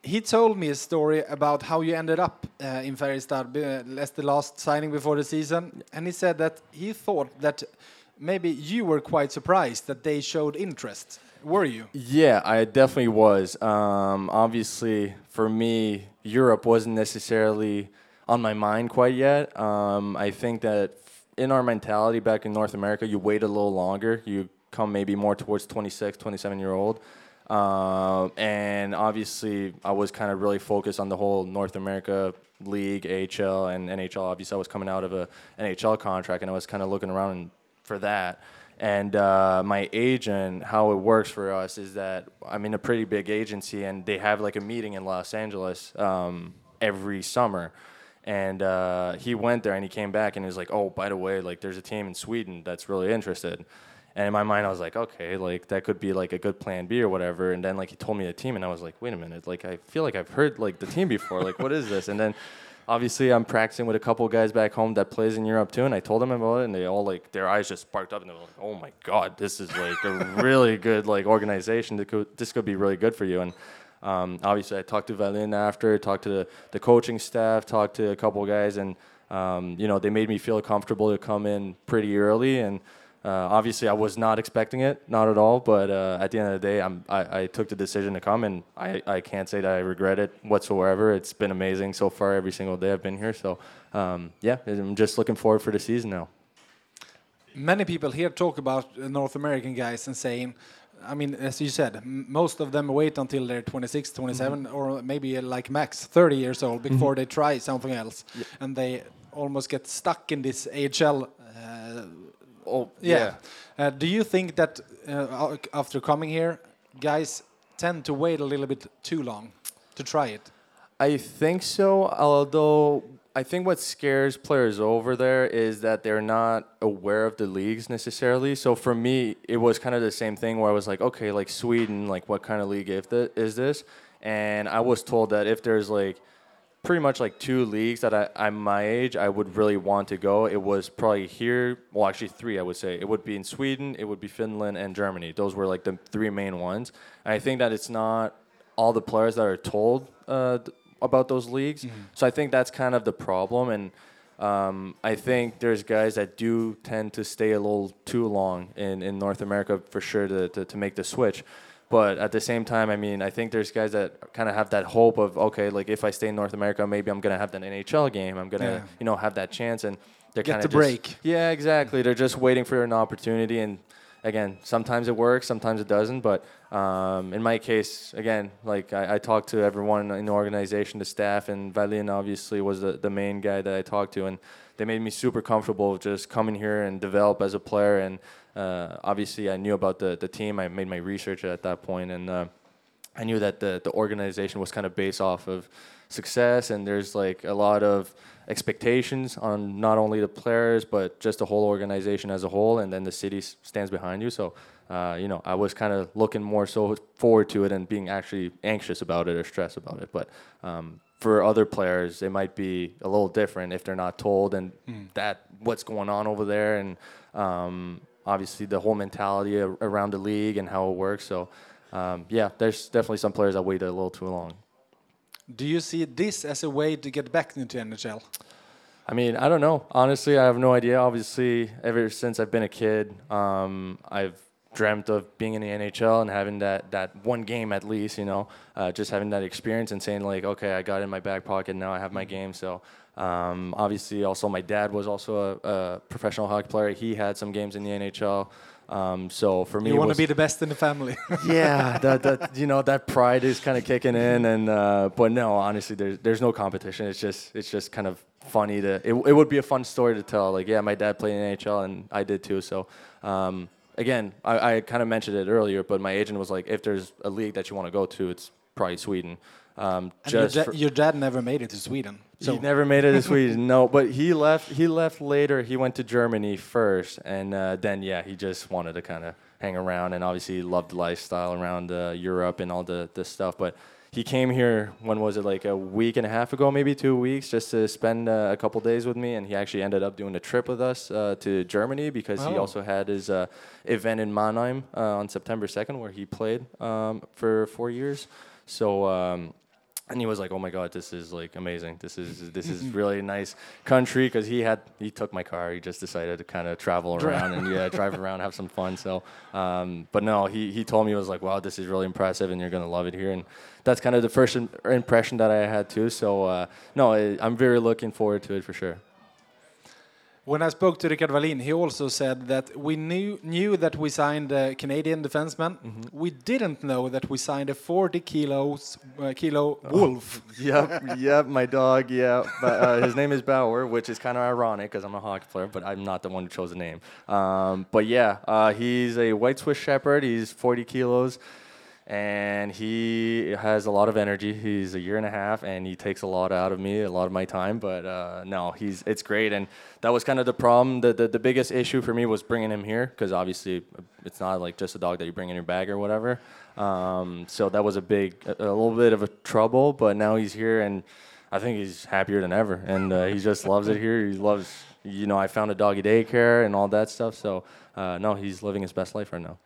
He told me a story about how you ended up uh, in Färjestad as the last signing before the season, and he said that he thought that maybe you were quite surprised that they showed interest. Were you? Yeah, I definitely was. Um, obviously, for me, Europe wasn't necessarily on my mind quite yet. Um, I think that in our mentality back in North America, you wait a little longer. You come maybe more towards 26, 27 year old. Um, and obviously, I was kind of really focused on the whole North America league, AHL, and NHL. Obviously, I was coming out of a NHL contract, and I was kind of looking around for that. And uh, my agent, how it works for us is that I'm in a pretty big agency, and they have like a meeting in Los Angeles um, every summer. And uh, he went there, and he came back, and he was like, "Oh, by the way, like there's a team in Sweden that's really interested." And in my mind, I was like, okay, like that could be like a good plan B or whatever. And then like he told me the team, and I was like, wait a minute, like I feel like I've heard like the team before. Like what is this? And then obviously I'm practicing with a couple guys back home that plays in Europe too, and I told them about it, and they all like their eyes just sparked up, and they were like, oh my god, this is like a really good like organization. This could this could be really good for you. And um, obviously I talked to Valin after, talked to the, the coaching staff, talked to a couple guys, and um, you know they made me feel comfortable to come in pretty early and. Uh, obviously, I was not expecting it, not at all. But uh, at the end of the day, I'm, I, I took the decision to come, and I, I can't say that I regret it whatsoever. It's been amazing so far every single day I've been here. So, um, yeah, I'm just looking forward for the season now. Many people here talk about uh, North American guys and saying, I mean, as you said, most of them wait until they're 26, 27, or maybe uh, like max 30 years old before they try something else, and they almost get stuck in this AHL. Oh, yeah. Uh, do you think that uh, after coming here, guys tend to wait a little bit too long to try it? I think so. Although I think what scares players over there is that they're not aware of the leagues necessarily. So for me, it was kind of the same thing where I was like, okay, like Sweden, like what kind of league is this? And I was told that if there's like pretty much like two leagues that I, I'm my age, I would really want to go. It was probably here, well, actually three, I would say. It would be in Sweden, it would be Finland, and Germany. Those were like the three main ones. And I think that it's not all the players that are told uh, about those leagues. So I think that's kind of the problem. And um, I think there's guys that do tend to stay a little too long in, in North America for sure to, to, to make the switch. But at the same time, I mean, I think there's guys that kind of have that hope of okay, like if I stay in North America, maybe I'm gonna have that NHL game. I'm gonna, Yeah. you know, have that chance, and they're kind the of break. Yeah, exactly. They're just waiting for an opportunity, and again, sometimes it works, sometimes it doesn't. But um, in my case, again, like I, I talked to everyone in the organization, the staff, and Valin obviously was the, the main guy that I talked to, and they made me super comfortable just coming here and develop as a player. And uh, obviously, I knew about the, the team. I made my research at that point, and uh, I knew that the, the organization was kind of based off of success, and there's like a lot of expectations on not only the players but just the whole organization as a whole, and then the city s- stands behind you. So, uh, you know, I was kind of looking more so forward to it and being actually anxious about it or stressed about it. But um, for other players, it might be a little different if they're not told and that what's going on over there, and um, obviously the whole mentality around the league and how it works. So. Um, yeah, there's definitely some players that waited a little too long. Do you see this as a way to get back into NHL? I mean, I don't know. Honestly, I have no idea. Obviously, ever since I've been a kid, um, I've dreamt of being in the NHL and having that, that one game at least, you know, uh, just having that experience and saying, like, okay, I got it in my back pocket, now I have my game. So, um, obviously, also, my dad was also a, a professional hockey player. He had some games in the NHL. Um, so, for me, You want to be the best in the family. yeah, that, that you know that pride is kind of kicking in, and uh, but no, honestly, there's there's no competition. It's just it's just kind of funny to it, it would be a fun story to tell. Like, yeah, my dad played in NHL, and I did too. So. Um, Again, I, I kind of mentioned it earlier, but my agent was like, if there's a league that you want to go to, it's probably Sweden. Um, and your, da- your dad never made it to Sweden. So he never made it to Sweden. No, but he left. He left later. He went to Germany first, and uh, then yeah, he just wanted to kind of hang around, and obviously he loved the lifestyle around uh, Europe and all the the stuff. But he came here. When was it? Like a week and a half ago, maybe two weeks, just to spend uh, a couple days with me. And he actually ended up doing a trip with us uh, to Germany because he Oh. also had his uh, event in Mannheim uh, on September second, where he played um, for four years. So. Um, and he was like, "Oh my God, this is like amazing. This is this is really nice country." Because he had he took my car. He just decided to kind of travel around and yeah, drive around, have some fun. So, um, but no, he he told me he was like, "Wow, this is really impressive, and you're gonna love it here." And that's kind of the first impression that I had too. So, uh, no, I, I'm very looking forward to it for sure. When I spoke to Rickard Wallin, he also said that we knew knew that we signed a Canadian defenseman. We didn't know that we signed a 40 kilos uh, kilo wolf. yep, yep, my dog, yeah. But, uh, his name is Bauer, which is kind of ironic because I'm a hockey player, but I'm not the one who chose the name. Um, but yeah, uh, he's a white Swiss Shepherd. He's 40 kilos, and he has a lot of energy. He's a year and a half, and he takes a lot out of me, a lot of my time. But uh, no, he's it's great, and that was kind of the problem. The, the the biggest issue for me was bringing him here because obviously it's not like just a dog that you bring in your bag or whatever. Um, so that was a big, a, a little bit of a trouble. But now he's here, and I think he's happier than ever, and uh, he just loves it here. He loves, you know, I found a doggy daycare and all that stuff. So uh, no, he's living his best life right now.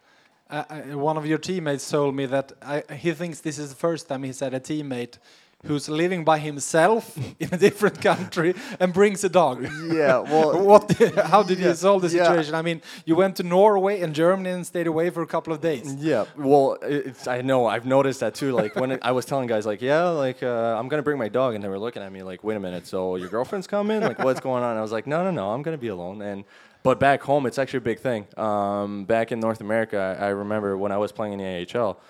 Uh, uh, one of your teammates told me that I, he thinks this is the first time he's had a teammate who's living by himself in a different country and brings a dog. Yeah, well, what? How did you solve the yeah. situation? I mean, you went to Norway and Germany and stayed away for a couple of days. Yeah, well, it's, I know I've noticed that too. Like when I was telling guys, like, yeah, like uh, I'm gonna bring my dog, and they were looking at me like, wait a minute, so your girlfriend's coming? Like, what's going on? I was like, no, no, no, I'm gonna be alone. And but back home, it's actually a big thing. Um, back in North America, I, I remember when I was playing in the AHL,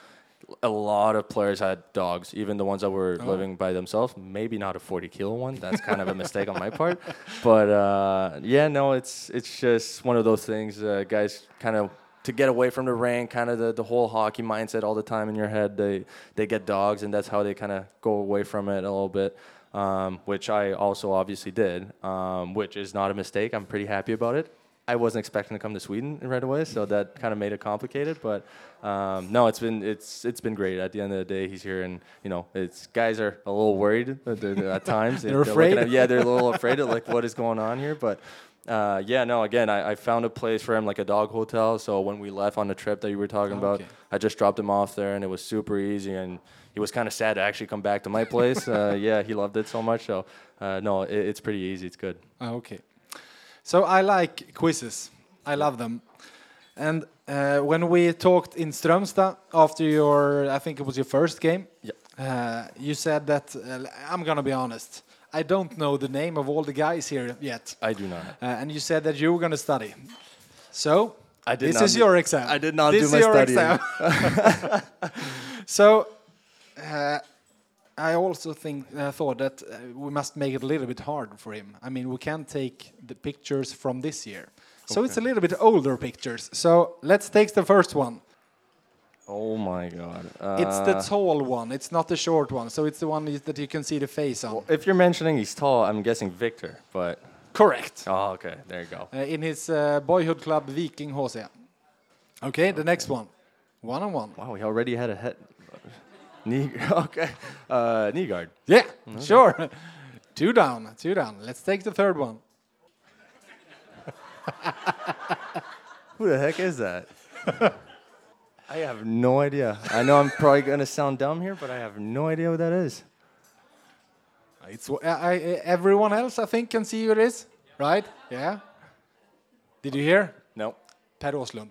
a lot of players had dogs, even the ones that were living by themselves. Maybe not a 40 kilo one. That's kind of a mistake on my part. But uh, yeah, no, it's it's just one of those things. Uh, guys kind of to get away from the rain, kind of the, the whole hockey mindset all the time in your head. They they get dogs, and that's how they kind of go away from it a little bit. Um, which I also obviously did, um, which is not a mistake. I'm pretty happy about it. I wasn't expecting to come to Sweden right away, so that kind of made it complicated. But um, no, it's been it's it's been great. At the end of the day, he's here, and you know, it's guys are a little worried at, at times. They're looking afraid? At, yeah, they're a little afraid of like what is going on here. But uh, yeah, no. Again, I, I found a place for him, like a dog hotel. So when we left on the trip that you were talking about, Okay. I just dropped him off there, and it was super easy. And he was kind of sad to actually come back to my place. uh, yeah, he loved it so much. So uh, no, it, it's pretty easy. It's good. Ah, okay. So I like quizzes. I love them. And uh, when we talked in Strömstad after your, I think it was your first game, Yep. uh, you said that, uh, I'm going to be honest, I don't know the name of all the guys here yet. I do not. Uh, and you said that you were going to study. So, I did this is your exam. I did not this do is my your studying. exam. so, uh, I also think uh, thought that uh, we must make it a little bit hard for him. I mean, we can't take the pictures from this year, so it's a little bit older pictures. So let's take the first one. Oh my god. It's the Uh, tall one. It's not the short one. So it's the one that you can see the face on. if you're mentioning he's tall, I'm guessing Victor, but Correct. oh, okay, there you go. Uh, in his uh, boyhood club Viking HC. Okay, the next one. One on one. Wow, he already had a head. Knee, okay, uh, knee guard. Yeah, sure. two down, two down. Let's take the third one. Who the heck is that? I have no idea. I know I'm probably gonna sound dumb here, but I have no idea what that is. It's I, I, everyone else, I think, can see who it is, right? Yeah. Did you hear? No. Per Åslund.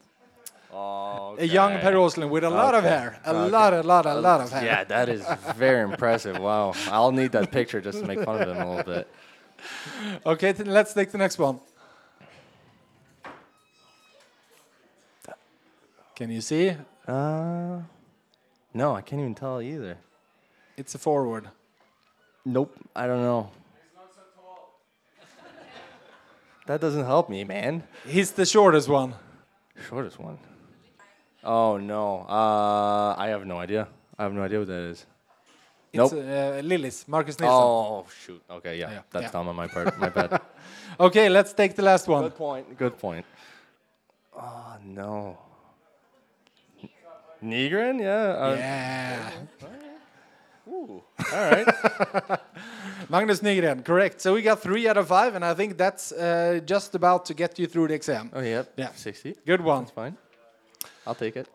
Oh, A young Per Åslund with a lot of hair. A Okay. lot, a lot, a lot of hair. Yeah, that is very impressive. Wow, I'll need that picture just to make fun of him a little bit. Okay, let's take the next one. Can you see? Uh, no, I can't even tell either. It's a forward. Nope, I don't know. That doesn't help me, man. He's the shortest one. Shortest one. Oh no, uh, I have no idea. I have no idea what that is. It's Nope. uh, Lillis, Marcus Nilsson. Oh shoot. Okay, yeah, Yeah, that's yeah. dumb on my part. My bad. Okay, let's take the last one. Good point. Good point. Oh no. Nigrin, yeah. Uh, Yeah. Ooh. All right. Magnus Nygren, correct. So we got three out of five, and I think that's uh, just about to get you through the exam. oh yep. Yeah. Sixty. Good one. That's fine. I'll take it.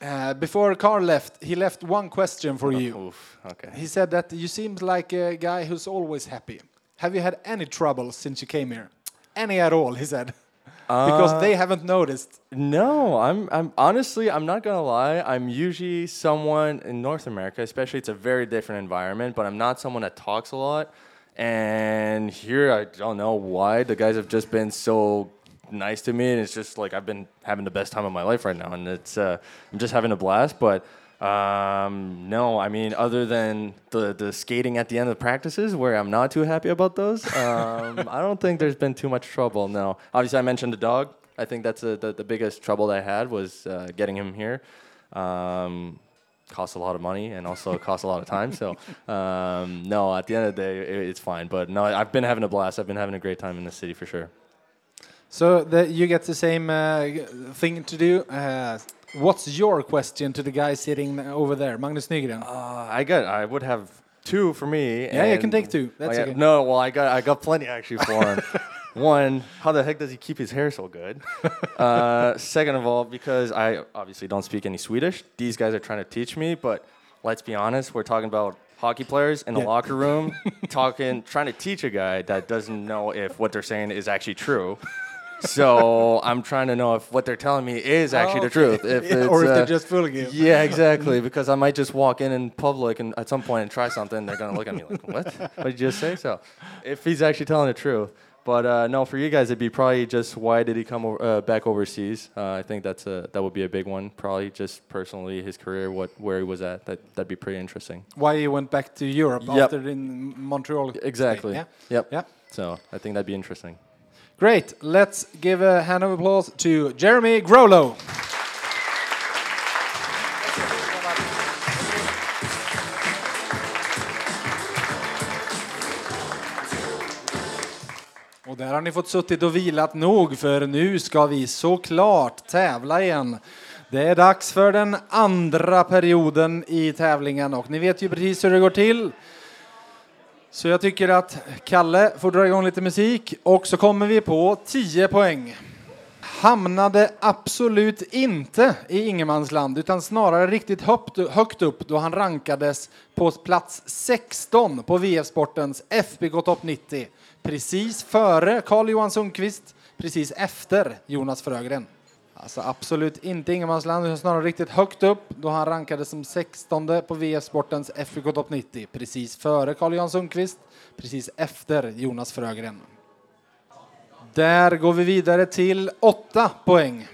Uh, before Carl left, he left one question for you. Oof. Okay. He said that you seem like a guy who's always happy. Have you had any trouble since you came here? Any at all, he said. because Uh, they haven't noticed. No, I'm. I'm honestly. I'm not gonna lie. I'm usually someone in North America, especially. It's a very different environment, but I'm not someone that talks a lot. And here, I don't know why the guys have just been so nice to me, and it's just like I've been having the best time of my life right now, and it's uh, I'm just having a blast. But um, no, I mean, other than the the skating at the end of the practices, where I'm not too happy about those, um, I don't think there's been too much trouble. No, obviously, I mentioned the dog. I think that's a, the the biggest trouble I had was uh, getting him here. Um, costs a lot of money and also costs a lot of time. So um, no, at the end of the day, it, it's fine. But no, I've been having a blast. I've been having a great time in the city for sure. So the, you get the same uh, thing to do. Uh, what's your question to the guy sitting over there, Magnus Nygren? Uh, I got. I would have two for me. Yeah, you can take two. That's Oh, okay. No, well, I got. I got plenty actually for him. One, how the heck does he keep his hair so good? Uh, second of all, because I obviously don't speak any Swedish. These guys are trying to teach me, but let's be honest, we're talking about hockey players in the Yeah. locker room, talking, trying to teach a guy that doesn't know if what they're saying is actually true. So I'm trying to know if what they're telling me is actually the truth. If Yeah, it's, or if uh, they're just fooling you. yeah, exactly. Because I might just walk in in public and at some point and try something, they're gonna look at me like, "What? What did you just say?" So, if he's actually telling the truth, but uh, no, for you guys, it'd be probably just why did he come uh, back overseas? Uh, I think that's a that would be a big one. Probably just personally his career, what where he was at. That that'd be pretty interesting. Why he went back to Europe Yep. after in Montreal? Exactly. Yeah. Yep. Yeah. So I think that'd be interesting. Great. Let's give a hand of applause to Jeremy Grolo. Och där har ni fått suttit och vilat nog för nu ska vi såklart tävla igen. Det är dags för den andra perioden i tävlingen och ni vet ju precis hur det går till. Så jag tycker att Kalle får dra igång lite musik och så kommer vi på 10 poäng. Hamnade absolut inte i ingenmansland utan snarare riktigt högt, högt upp då han rankades på plats 16 på VF-sportens FBK Topp 90. Precis före Carl-Johan Sundqvist, precis efter Jonas Frögren. Alltså absolut inte ingenmansland utan snarare riktigt högt upp då han rankades som 16 på VF-sportens FBK Topp 90. Precis före Carl-Johan Sundqvist, precis efter Jonas Frögren. Där går vi vidare till 8 poäng.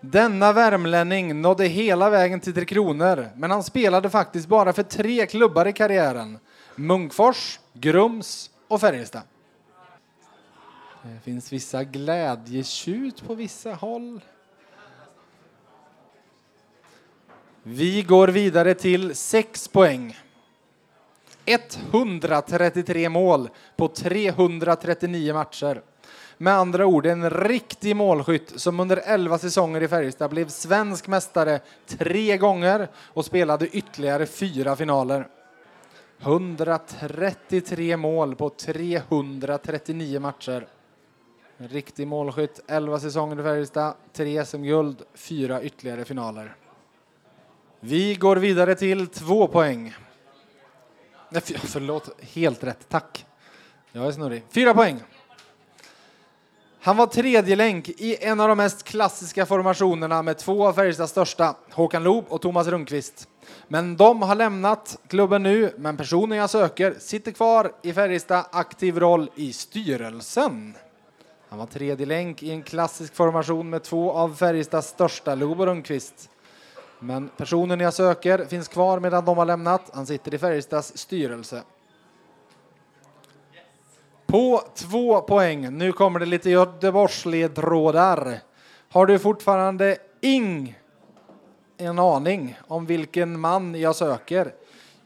Denna värmlänning nådde hela vägen till Tre Kronor, men han spelade faktiskt bara för tre klubbar i karriären. Munkfors, Grums och Färjestad. Det finns vissa glädjetjut på vissa håll. Vi går vidare till sex poäng. 133 mål på 339 matcher. Med andra ord en riktig målskytt som under 11 säsonger i Färjestad blev svensk mästare tre gånger och spelade ytterligare fyra finaler. 133 mål på 339 matcher. En riktig målskytt, 11 säsonger i Färjestad, tre som guld, fyra ytterligare finaler. Vi går vidare till två poäng. Nej, förlåt, helt rätt. Tack. Jag är snurrig. Fyra poäng. Han var tredje länk i en av de mest klassiska formationerna med två av Färjestads största, Håkan Loob och Thomas Rundqvist. Men de har lämnat klubben nu, men personen jag söker sitter kvar i Färjestad aktiv roll i styrelsen. Han var tredje länk i en klassisk formation med två av Färjestads största, Lobo Rundqvist. Men personen jag söker finns kvar medan de har lämnat. Han sitter i Färjestads styrelse. På två poäng. Nu kommer det lite Göteborgsledtrådar. Har du fortfarande ing en aning om vilken man jag söker?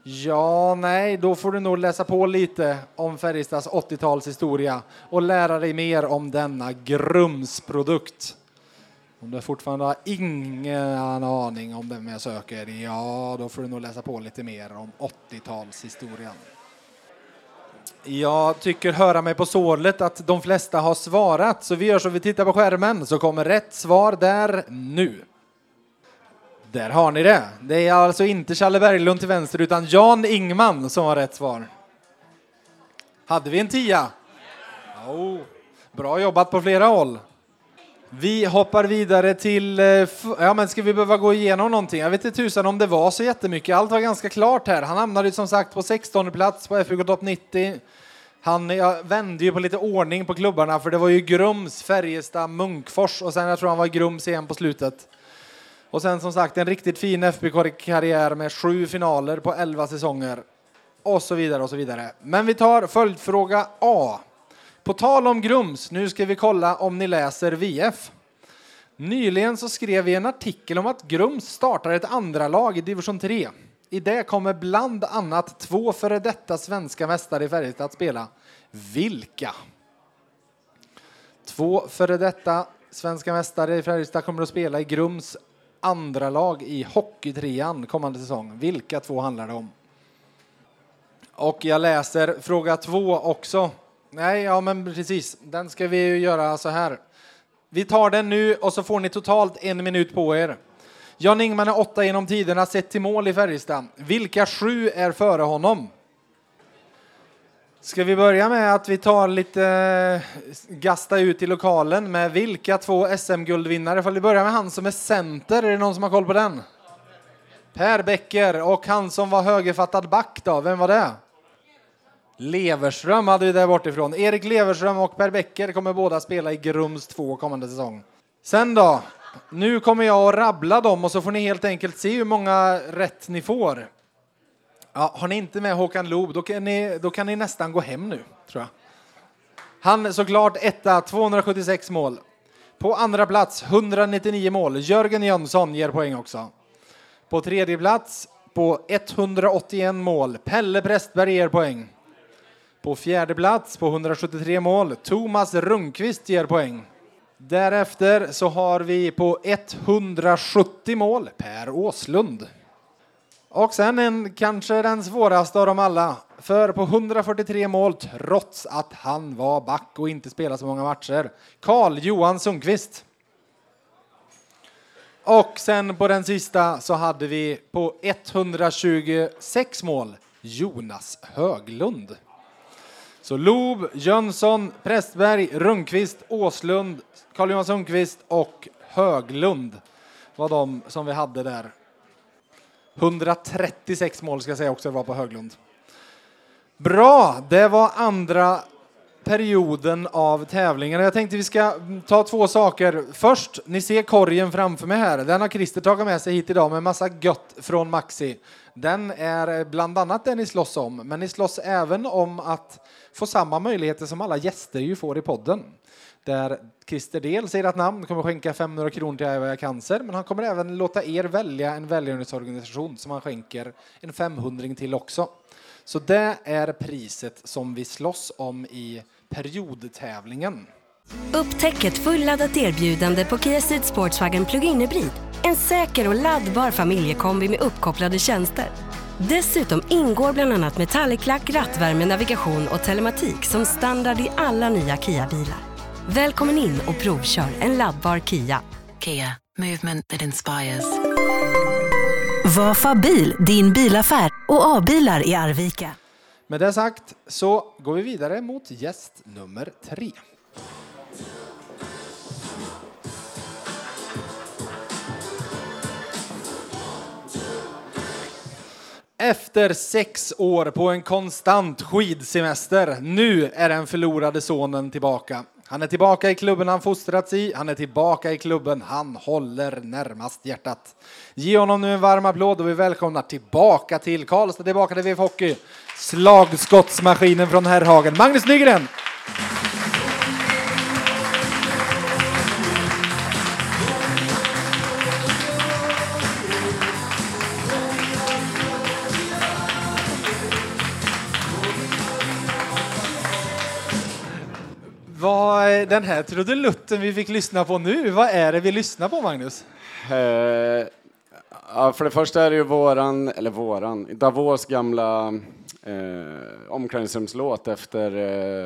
Ja, nej, då får du nog läsa på lite om Färjestads 80-talshistoria och lära dig mer om denna grumsprodukt. Om du fortfarande har ingen aning om vem jag söker, ja, då får du nog läsa på lite mer om 80-talshistorien. Jag tycker höra mig på sålet att de flesta har svarat, så vi gör så vi tittar på skärmen så kommer rätt svar där nu. Där har ni det. Det är alltså inte Challe Berglund till vänster utan Jan Ingman som har rätt svar. Hade vi en tia? Oh, bra jobbat på flera håll. Vi hoppar vidare till... Eh, ja, men ska vi behöva gå igenom någonting? Jag vet inte tusan om det var så jättemycket. Allt var ganska klart här. Han hamnade som sagt på 16 plats på FUK Topp 90. Han jag vände ju på lite ordning på klubbarna för det var ju Grums, Färjestad, Munkfors och sen jag tror han var i Grums igen på slutet. Och sen som sagt en riktigt fin FBK-karriär med sju finaler på 11 säsonger. Och så vidare och så vidare. Men vi tar följdfråga A. På tal om Grums, nu ska vi kolla om ni läser VF. Nyligen så skrev vi en artikel om att Grums startar ett andra lag i division 3. I det kommer bland annat två före detta svenska mästare i Färjestad att spela. Vilka? Två före detta svenska mästare i Färjestad kommer att spela i Grums andra lag i Hockeytrean kommande säsong. Vilka två handlar det om? Och jag läser fråga två också. Nej, ja men precis. Den ska vi ju göra så här. Vi tar den nu och så får ni totalt en minut på er. Jan Ingman är åtta genom tiderna sett till mål i Färjestad. Vilka sju är före honom? Ska vi börja med att vi tar lite gasta ut i lokalen med vilka två SM-guldvinnare? Får vi börja med han som är center? Är det någon som har koll på den? Per Bäcker och han som var högerfattad back då, vem var det? Leverström hade vi där bortifrån. Erik Leverström och Per Bäcker kommer båda spela i Grums 2 kommande säsong. Sen då? Nu kommer jag att rabbla dem och så får ni helt enkelt se hur många rätt ni får. Ja, har ni inte med Håkan Loob, då kan ni, då kan ni nästan gå hem nu, tror jag. Han är såklart etta, 276 mål. På andra plats, 199 mål. Jörgen Jönsson ger poäng också. På tredje plats, på 181 mål, Pelle Prästberg ger poäng. På fjärde plats, på 173 mål, Thomas Rundqvist ger poäng. Därefter så har vi på 170 mål, Per Åslund. Och sen en, kanske den svåraste av dem alla. För på 143 mål, trots att han var back och inte spelade så många matcher, Karl Johan Sundqvist. Och sen på den sista så hade vi på 126 mål, Jonas Höglund. Så Loob, Jönsson, Prästberg, Rundqvist, Åslund, Karl Johan Sundqvist och Höglund var de som vi hade där. 136 mål ska jag säga också var på Höglund. Bra, det var andra perioden av tävlingen. Jag tänkte vi ska ta två saker. Först, ni ser korgen framför mig här. Den har Christer tagit med sig hit idag med massa gött från Maxi. Den är bland annat det ni slåss om, men ni slåss även om att få samma möjligheter som alla gäster ju får i podden. Där Christer Del säger att namn kommer skänka 500 kronor till Aivaja Cancer, men han kommer även låta er välja en välgörenhetsorganisation som han skänker en 500 till också. Så det är priset som vi slåss om i periodtävlingen. Upptäck ett fulladdat erbjudande på Kia Ceed Sportswagen Plug-in Hybrid. En säker och laddbar familjekombi med uppkopplade tjänster. Dessutom ingår bland annat metallklack, rattvärme, navigation och telematik som standard i alla nya Kia-bilar. Välkommen in och provkör en laddbar Kia. Kia, movement that inspires. Vafa bil, din bilaffär och A-bilar i Arvika. Med det sagt så går vi vidare mot gäst nummer tre. Efter sex år på en konstant skidsemester, nu är den förlorade sonen tillbaka. Han är tillbaka i klubben han fostrats i, han är tillbaka i klubben han håller närmast hjärtat. Ge honom nu en varm applåd och vi välkomnar tillbaka till Karlstad, tillbaka till VF Hockey. Slagskottsmaskinen från Herrhagen, Magnus Nygren! Vad är den här trudelutten vi fick lyssna på nu, vad är det vi lyssnar på Magnus? Eh, ja, för det första är det ju våran, eller våran, Davos gamla eh, omklädningsrumslåt efter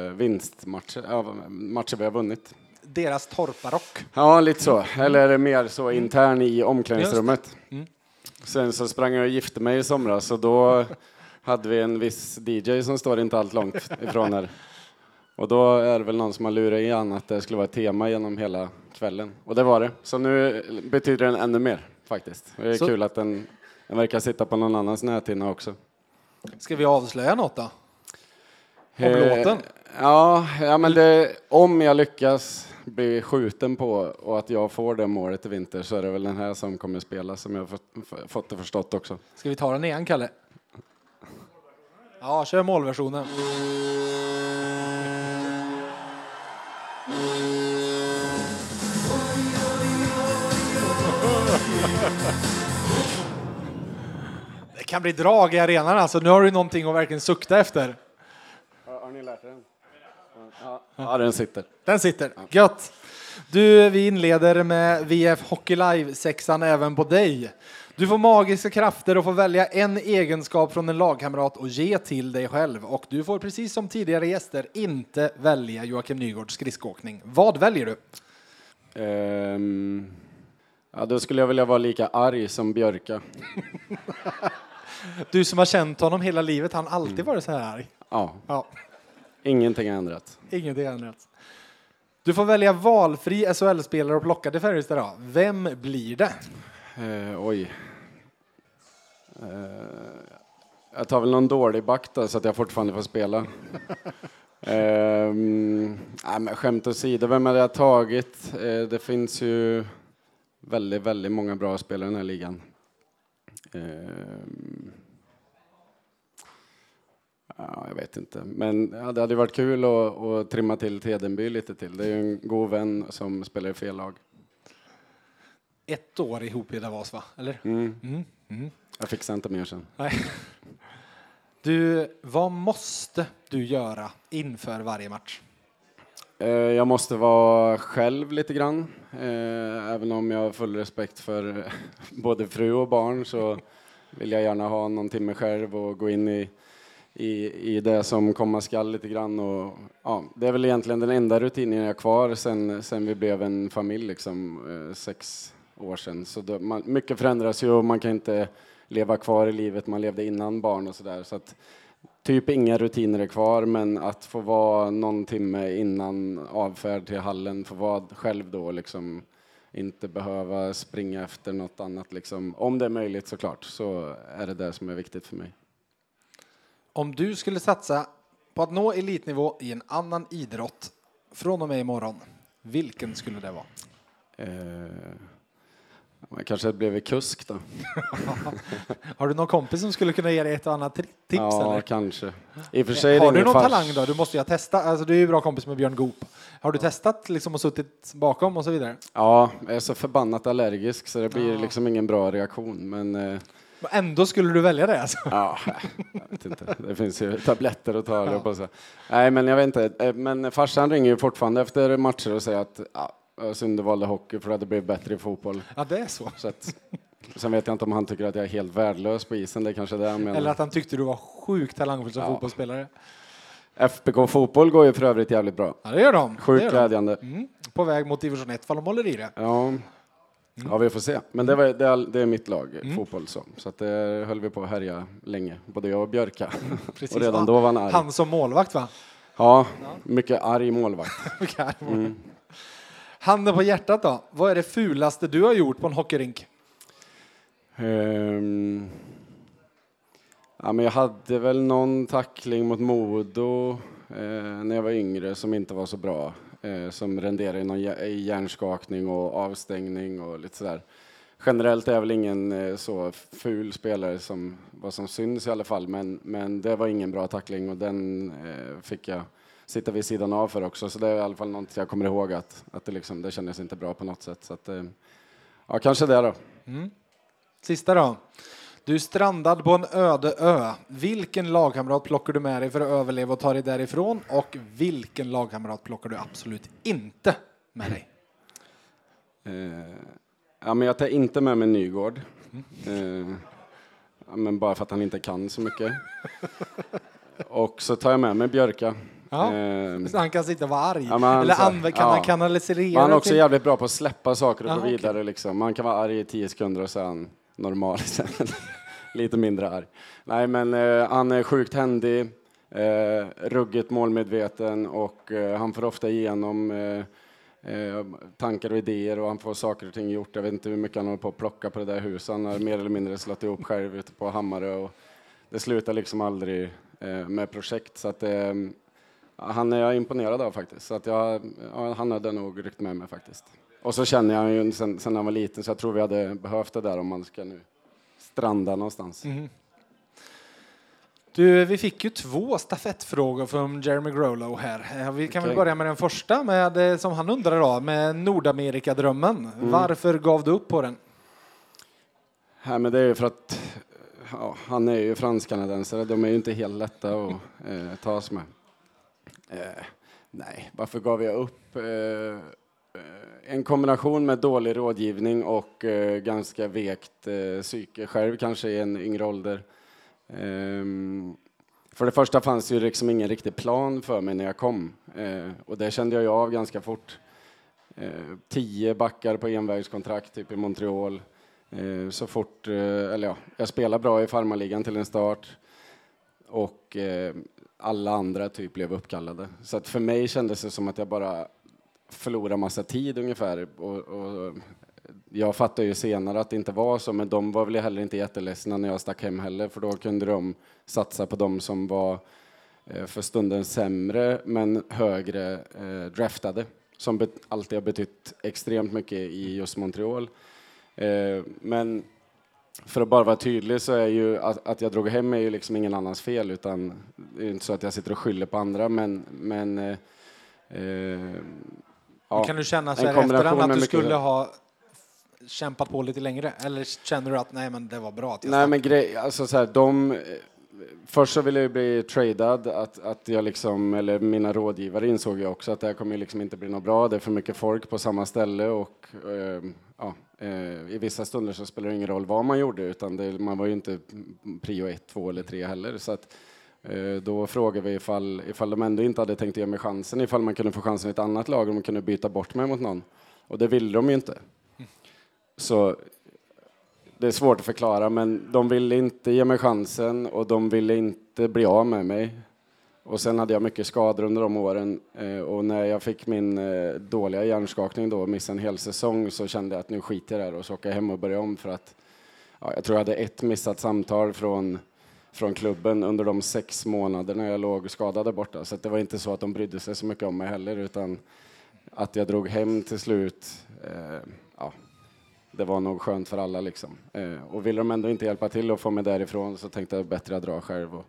eh, vinstmatcher, ja, matcher vi har vunnit. Deras torparock. Ja, lite så. Eller mer så intern i omklädningsrummet. Mm. Sen så sprang jag och gifte mig i somras och då hade vi en viss DJ som står inte allt långt ifrån här. Och då är det väl någon som har lurat i han att det skulle vara ett tema genom hela kvällen. Och det var det. Så nu betyder den ännu mer faktiskt. Det är Så- kul att den, den verkar sitta på någon annans näthinna också. Ska vi avslöja något då? Om Eh, låten? Ja, ja men det, om jag lyckas bli skjuten på och att jag får det målet i vinter så är det väl den här som kommer spela som jag fått det förstått också. Ska vi ta den igen, Kalle? Ja, kör målversionen. Det kan bli drag i arenan alltså. Nu har du någonting att verkligen sukta efter. Har ni lärt er den? Ja, ja den sitter. Den sitter. Gött. Du, vi inleder med VF Hockey Live sexan även på dig. Du får magiska krafter och får välja en egenskap från en lagkamrat och ge till dig själv. Och du får precis som tidigare gäster inte välja Joakim Nygårds skridskoåkning. Vad väljer du? Ehm, ja, då skulle jag vilja vara lika arg som Björka. Du som har känt honom hela livet, han har alltid varit så här arg. Ja, Ja, ingenting har ändrats. ingenting annat. Du får välja valfri SHL-spelare och plocka till Färjestad. Vem blir det? Eh, oj. Eh, jag tar väl någon dålig back då, så att jag fortfarande får spela. Ehm, nej, men skämt åsido, vem hade jag tagit? Eh, det finns ju väldigt, väldigt många bra spelare i den här ligan. Ehm, ja, jag vet inte, men ja, det hade varit kul att, att trimma till Tedenby lite till. Det är ju en god vän som spelar i fel lag. Ett år ihop i Davos, va? Eller? Mm. Jag fixar inte mer sen. Nej. Du, vad måste du göra inför varje match? Eh, Jag måste vara själv lite grann. Eh, Även om jag har full respekt för både fru och barn så vill jag gärna ha någon timme själv och gå in i, i, i det som komma skall lite grann. Och, ja, det är väl egentligen den enda rutinen jag har kvar sen, sen vi blev en familj, liksom, eh, sex år sedan. Så då, man, mycket förändras ju och man kan inte leva kvar i livet man levde innan barn och sådär. Så att, Typ inga rutiner är kvar, men att få vara någon timme innan avfärd till hallen, få vara själv då liksom inte behöva springa efter något annat liksom. Om det är möjligt såklart, så är det det som är viktigt för mig. Om du skulle satsa på att nå elitnivå i en annan idrott från och med imorgon, vilken skulle det vara? Eh, man kanske blev kusk då. Har du någon kompis som skulle kunna ge dig ett och annat tips? ja, eller? kanske. I och för sig Har du någon fars- talang då? Du måste ju ha testat. Alltså, du är ju bra kompis med Björn Goop. Har du testat liksom och suttit bakom och så vidare? Ja, jag är så förbannat allergisk så det blir liksom ingen bra reaktion. Men eh, Men ändå skulle du välja det alltså? Ja, jag vet inte. Det finns ju tabletter att ta ja. på. Nej, men jag vet inte. Eh, Men farsan ringer ju fortfarande efter matcher och säger att ja, synd du valde hockey för det hade blivit bättre i fotboll. Ja, det är så. Så att, sen vet jag inte om han tycker att jag är helt värdelös på isen. Det är kanske det han menar. Eller att han tyckte du var sjukt talangfull som Ja. fotbollsspelare. FBK fotboll går ju för övrigt jävligt bra. Ja, det gör de. Sjukt glädjande. Mm. På väg mot division 1 fall de håller i det. Ja. ja, vi får se. Men det, var, det, är, det är mitt lag, Mm. fotboll så. Så att det höll vi på att härja länge, både jag och Björka. Precis. och redan Ja, då var han arg. Han som målvakt va? Ja, mycket arg målvakt. Mm. Handen på hjärtat då. Vad är det fulaste du har gjort på en hockeyrink? Um, ja, men jag hade väl någon tackling mot Modo eh, när jag var yngre som inte var så bra. Eh, som renderade i någon i hjärnskakning och avstängning och lite sådär. Generellt är jag väl ingen eh, så ful spelare som vad som syns i alla fall, men, men det var ingen bra tackling och den eh, fick jag sitta vid sidan av för också. Så det är i alla fall något jag kommer ihåg att, att det, liksom, det kändes inte bra på något sätt. Så att, eh, ja, kanske det då. Sista då. Du är strandad på en öde ö. Vilken lagkamrat plockar du med dig för att överleva och ta dig därifrån? Och vilken lagkamrat plockar du absolut inte med dig? Eh, ja, men jag tar inte med mig Nygård. Eh, ja, men bara för att han inte kan så mycket. Och så tar jag med mig Björka. Ja. Eh, Så han kan sitta och vara arg. Ja, han Eller så- kan ja. han kanalisera han är också till- jävligt bra på att släppa saker och Ja, gå vidare. Liksom. Man kan vara arg i tio sekunder och han normal sen. Lite mindre arg. Nej, men eh, han är sjukt händig, Eh, ruggigt målmedveten och eh, han får ofta igenom eh, eh, tankar och idéer och han får saker och ting gjort. Jag vet inte hur mycket han håller på att plocka på det där huset. Han har mer eller mindre slått ihop själv ute på Hammarö och det slutar liksom aldrig eh, med projekt. Så att, eh, han är jag imponerad av faktiskt. Så att jag, ja, han hade nog ryckt med mig faktiskt. Och så känner jag ju sen, sen han var liten så jag tror vi hade behövt det där om man ska nu stranda någonstans. Mhm. Du, vi fick ju två stafettfrågor från Jeremy Grolo här. Eh, Vi kan väl Okej. börja med den första, med, eh, som han undrar då, med Nordamerikadrömmen. Mm. Varför gav du upp på den? Ja, men det är ju för att ja, han är ju fransk-kanadensare. De är ju inte helt lätta att eh, tas med. Eh, nej, varför gav jag upp? Eh, eh, en kombination med dålig rådgivning och eh, ganska vekt eh, psyke själv kanske i en yngre ålder. Ehm, för det första fanns ju liksom ingen riktig plan för mig när jag kom eh, och det kände jag ju av ganska fort. Eh, tio backar på envägskontrakt typ i Montreal. Eh, så fort, eh, eller ja, jag spelade bra i farmarligan till en start och alla andra typ blev uppkallade. Så att för mig kändes det som att jag bara förlorade massa tid ungefär. Och, och jag fattade ju senare att det inte var så, men de var väl heller inte jätteledsna när jag stack hem heller, för då kunde de satsa på de som var eh, för stunden sämre, men högre eh, draftade, som alltid har betytt extremt mycket i just Montreal. Eh, men för att bara vara tydlig så är ju att, att jag drog hem är ju liksom ingen annans fel, utan det är inte så att jag sitter och skyller på andra, men, men eh, eh, ja, kan du känna så här efterhand att du skulle ha kämpat på lite längre? Eller känner du att nej, men det var bra att jag Nej men grej, alltså så här, de... Först så ville jag bli tradad, att, att jag liksom, eller mina rådgivare insåg ju också att det här kommer liksom inte bli något bra, det är för mycket folk på samma ställe och eh, ja, Eh, i vissa stunder så spelar det ingen roll vad man gjorde utan det, man var ju inte prio ett, två eller tre heller. Så att, eh, då frågade vi ifall, ifall de ändå inte hade tänkt ge mig chansen, ifall man kunde få chansen i ett annat lag, om de kunde byta bort mig mot någon. Och det ville de ju inte. Så det är svårt att förklara, men de ville inte ge mig chansen och de ville inte bli av med mig. Och sen hade jag mycket skador under de åren eh, och när jag fick min eh, dåliga hjärnskakning då och missade en hel säsong så kände jag att nu skiter jag i det och så åker jag hem och börjar om för att ja, jag tror jag hade ett missat samtal från, från klubben under de sex månaderna jag låg skadad där borta. Så att det var inte så att de brydde sig så mycket om mig heller utan att jag drog hem till slut, eh, ja, det var nog skönt för alla liksom. Eh, och ville de ändå inte hjälpa till och få mig därifrån så tänkte jag bättre att dra själv. Och,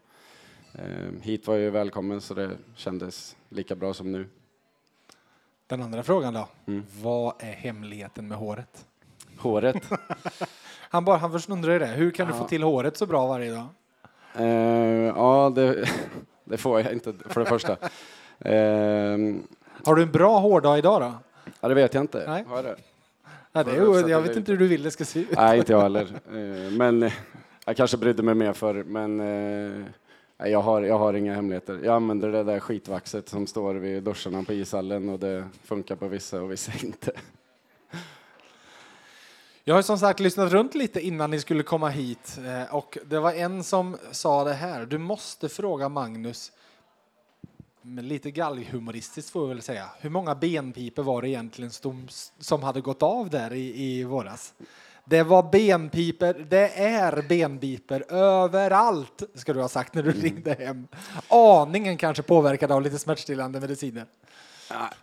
hit var jag ju välkommen så det kändes lika bra som nu. Den andra frågan då? Mm. Vad är hemligheten med håret? Håret? Han, bara, han först undrar ju det. Hur kan du Ja. få till håret så bra varje dag? Eh, ja, det, det får jag inte för det första. Eh, Har du en bra hårdag idag då? ja, det vet jag inte. Nej. Har det? Ja, det är, jag vet inte hur du vill det ska se ut. Nej, inte jag heller. Eh, men eh, jag kanske brydde mig mer för men eh, nej, jag, har, jag har inga hemligheter. Jag använder det där skitvaxet som står vid duscharna på ishallen och det funkar på vissa och vissa inte. Jag har som sagt lyssnat runt lite innan ni skulle komma hit eh, och det var en som sa det här. Du måste fråga Magnus, men lite galghumoristiskt får vi väl säga. Hur många benpipor var det egentligen som, som hade gått av där i, i våras? Det var benpiper, det är benpiper överallt, ska du ha sagt när du ringde hem. Aningen kanske påverkad av lite smärtstillande mediciner.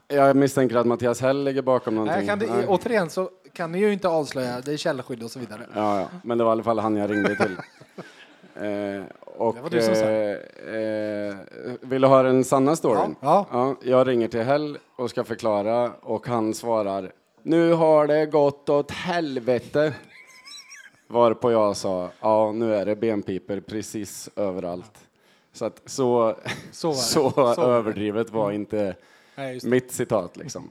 Jag misstänker att Mattias Hell ligger bakom någonting. Nej, kan det, återigen så kan ni ju inte avslöja, det är källskydd och så vidare. Ja, ja, men det var i alla fall han jag ringde till. Eh, och Det var du som sa. eh, eh, vill du höra den sanna storyn? Ja. Ja, jag ringer till Hell och ska förklara och han svarar Nu har det gått åt helvete. Varpå jag sa ja, nu är det benpiper precis överallt. Så att så, Så så, var. Så det. överdrivet var inte Nej, mitt citat liksom.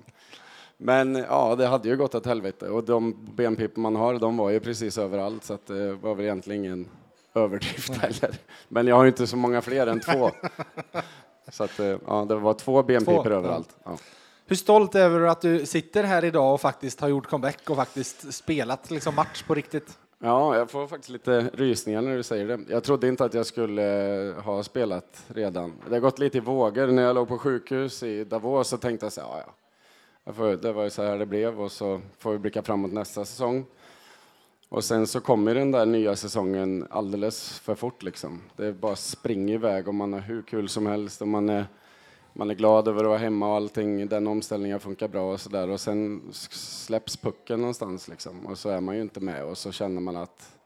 Men ja, det hade ju gått åt helvete och de benpipor man har, de var ju precis överallt så att det var väl egentligen ingen överdrift heller. Men jag har ju inte så många fler än två. Så att eh, ja, det var två benpipor överallt. Ja. Hur stolt är du att du sitter här idag och faktiskt har gjort comeback och faktiskt spelat liksom match på riktigt? Ja, jag får faktiskt lite rysningar när du säger det. Jag trodde inte att jag skulle eh, ha spelat redan. Det har gått lite i vågor. När jag låg på sjukhus i Davos så tänkte jag så här, ja, ja. Får, det var ju så här det blev och så får vi blicka framåt nästa säsong. Och sen så kommer den där nya säsongen alldeles för fort liksom. Det bara springer iväg och man har hur kul som helst och man är, man är glad över att vara hemma och allting, den omställningen funkar bra och sådär. Och sen släpps pucken någonstans liksom och så är man ju inte med och så känner man att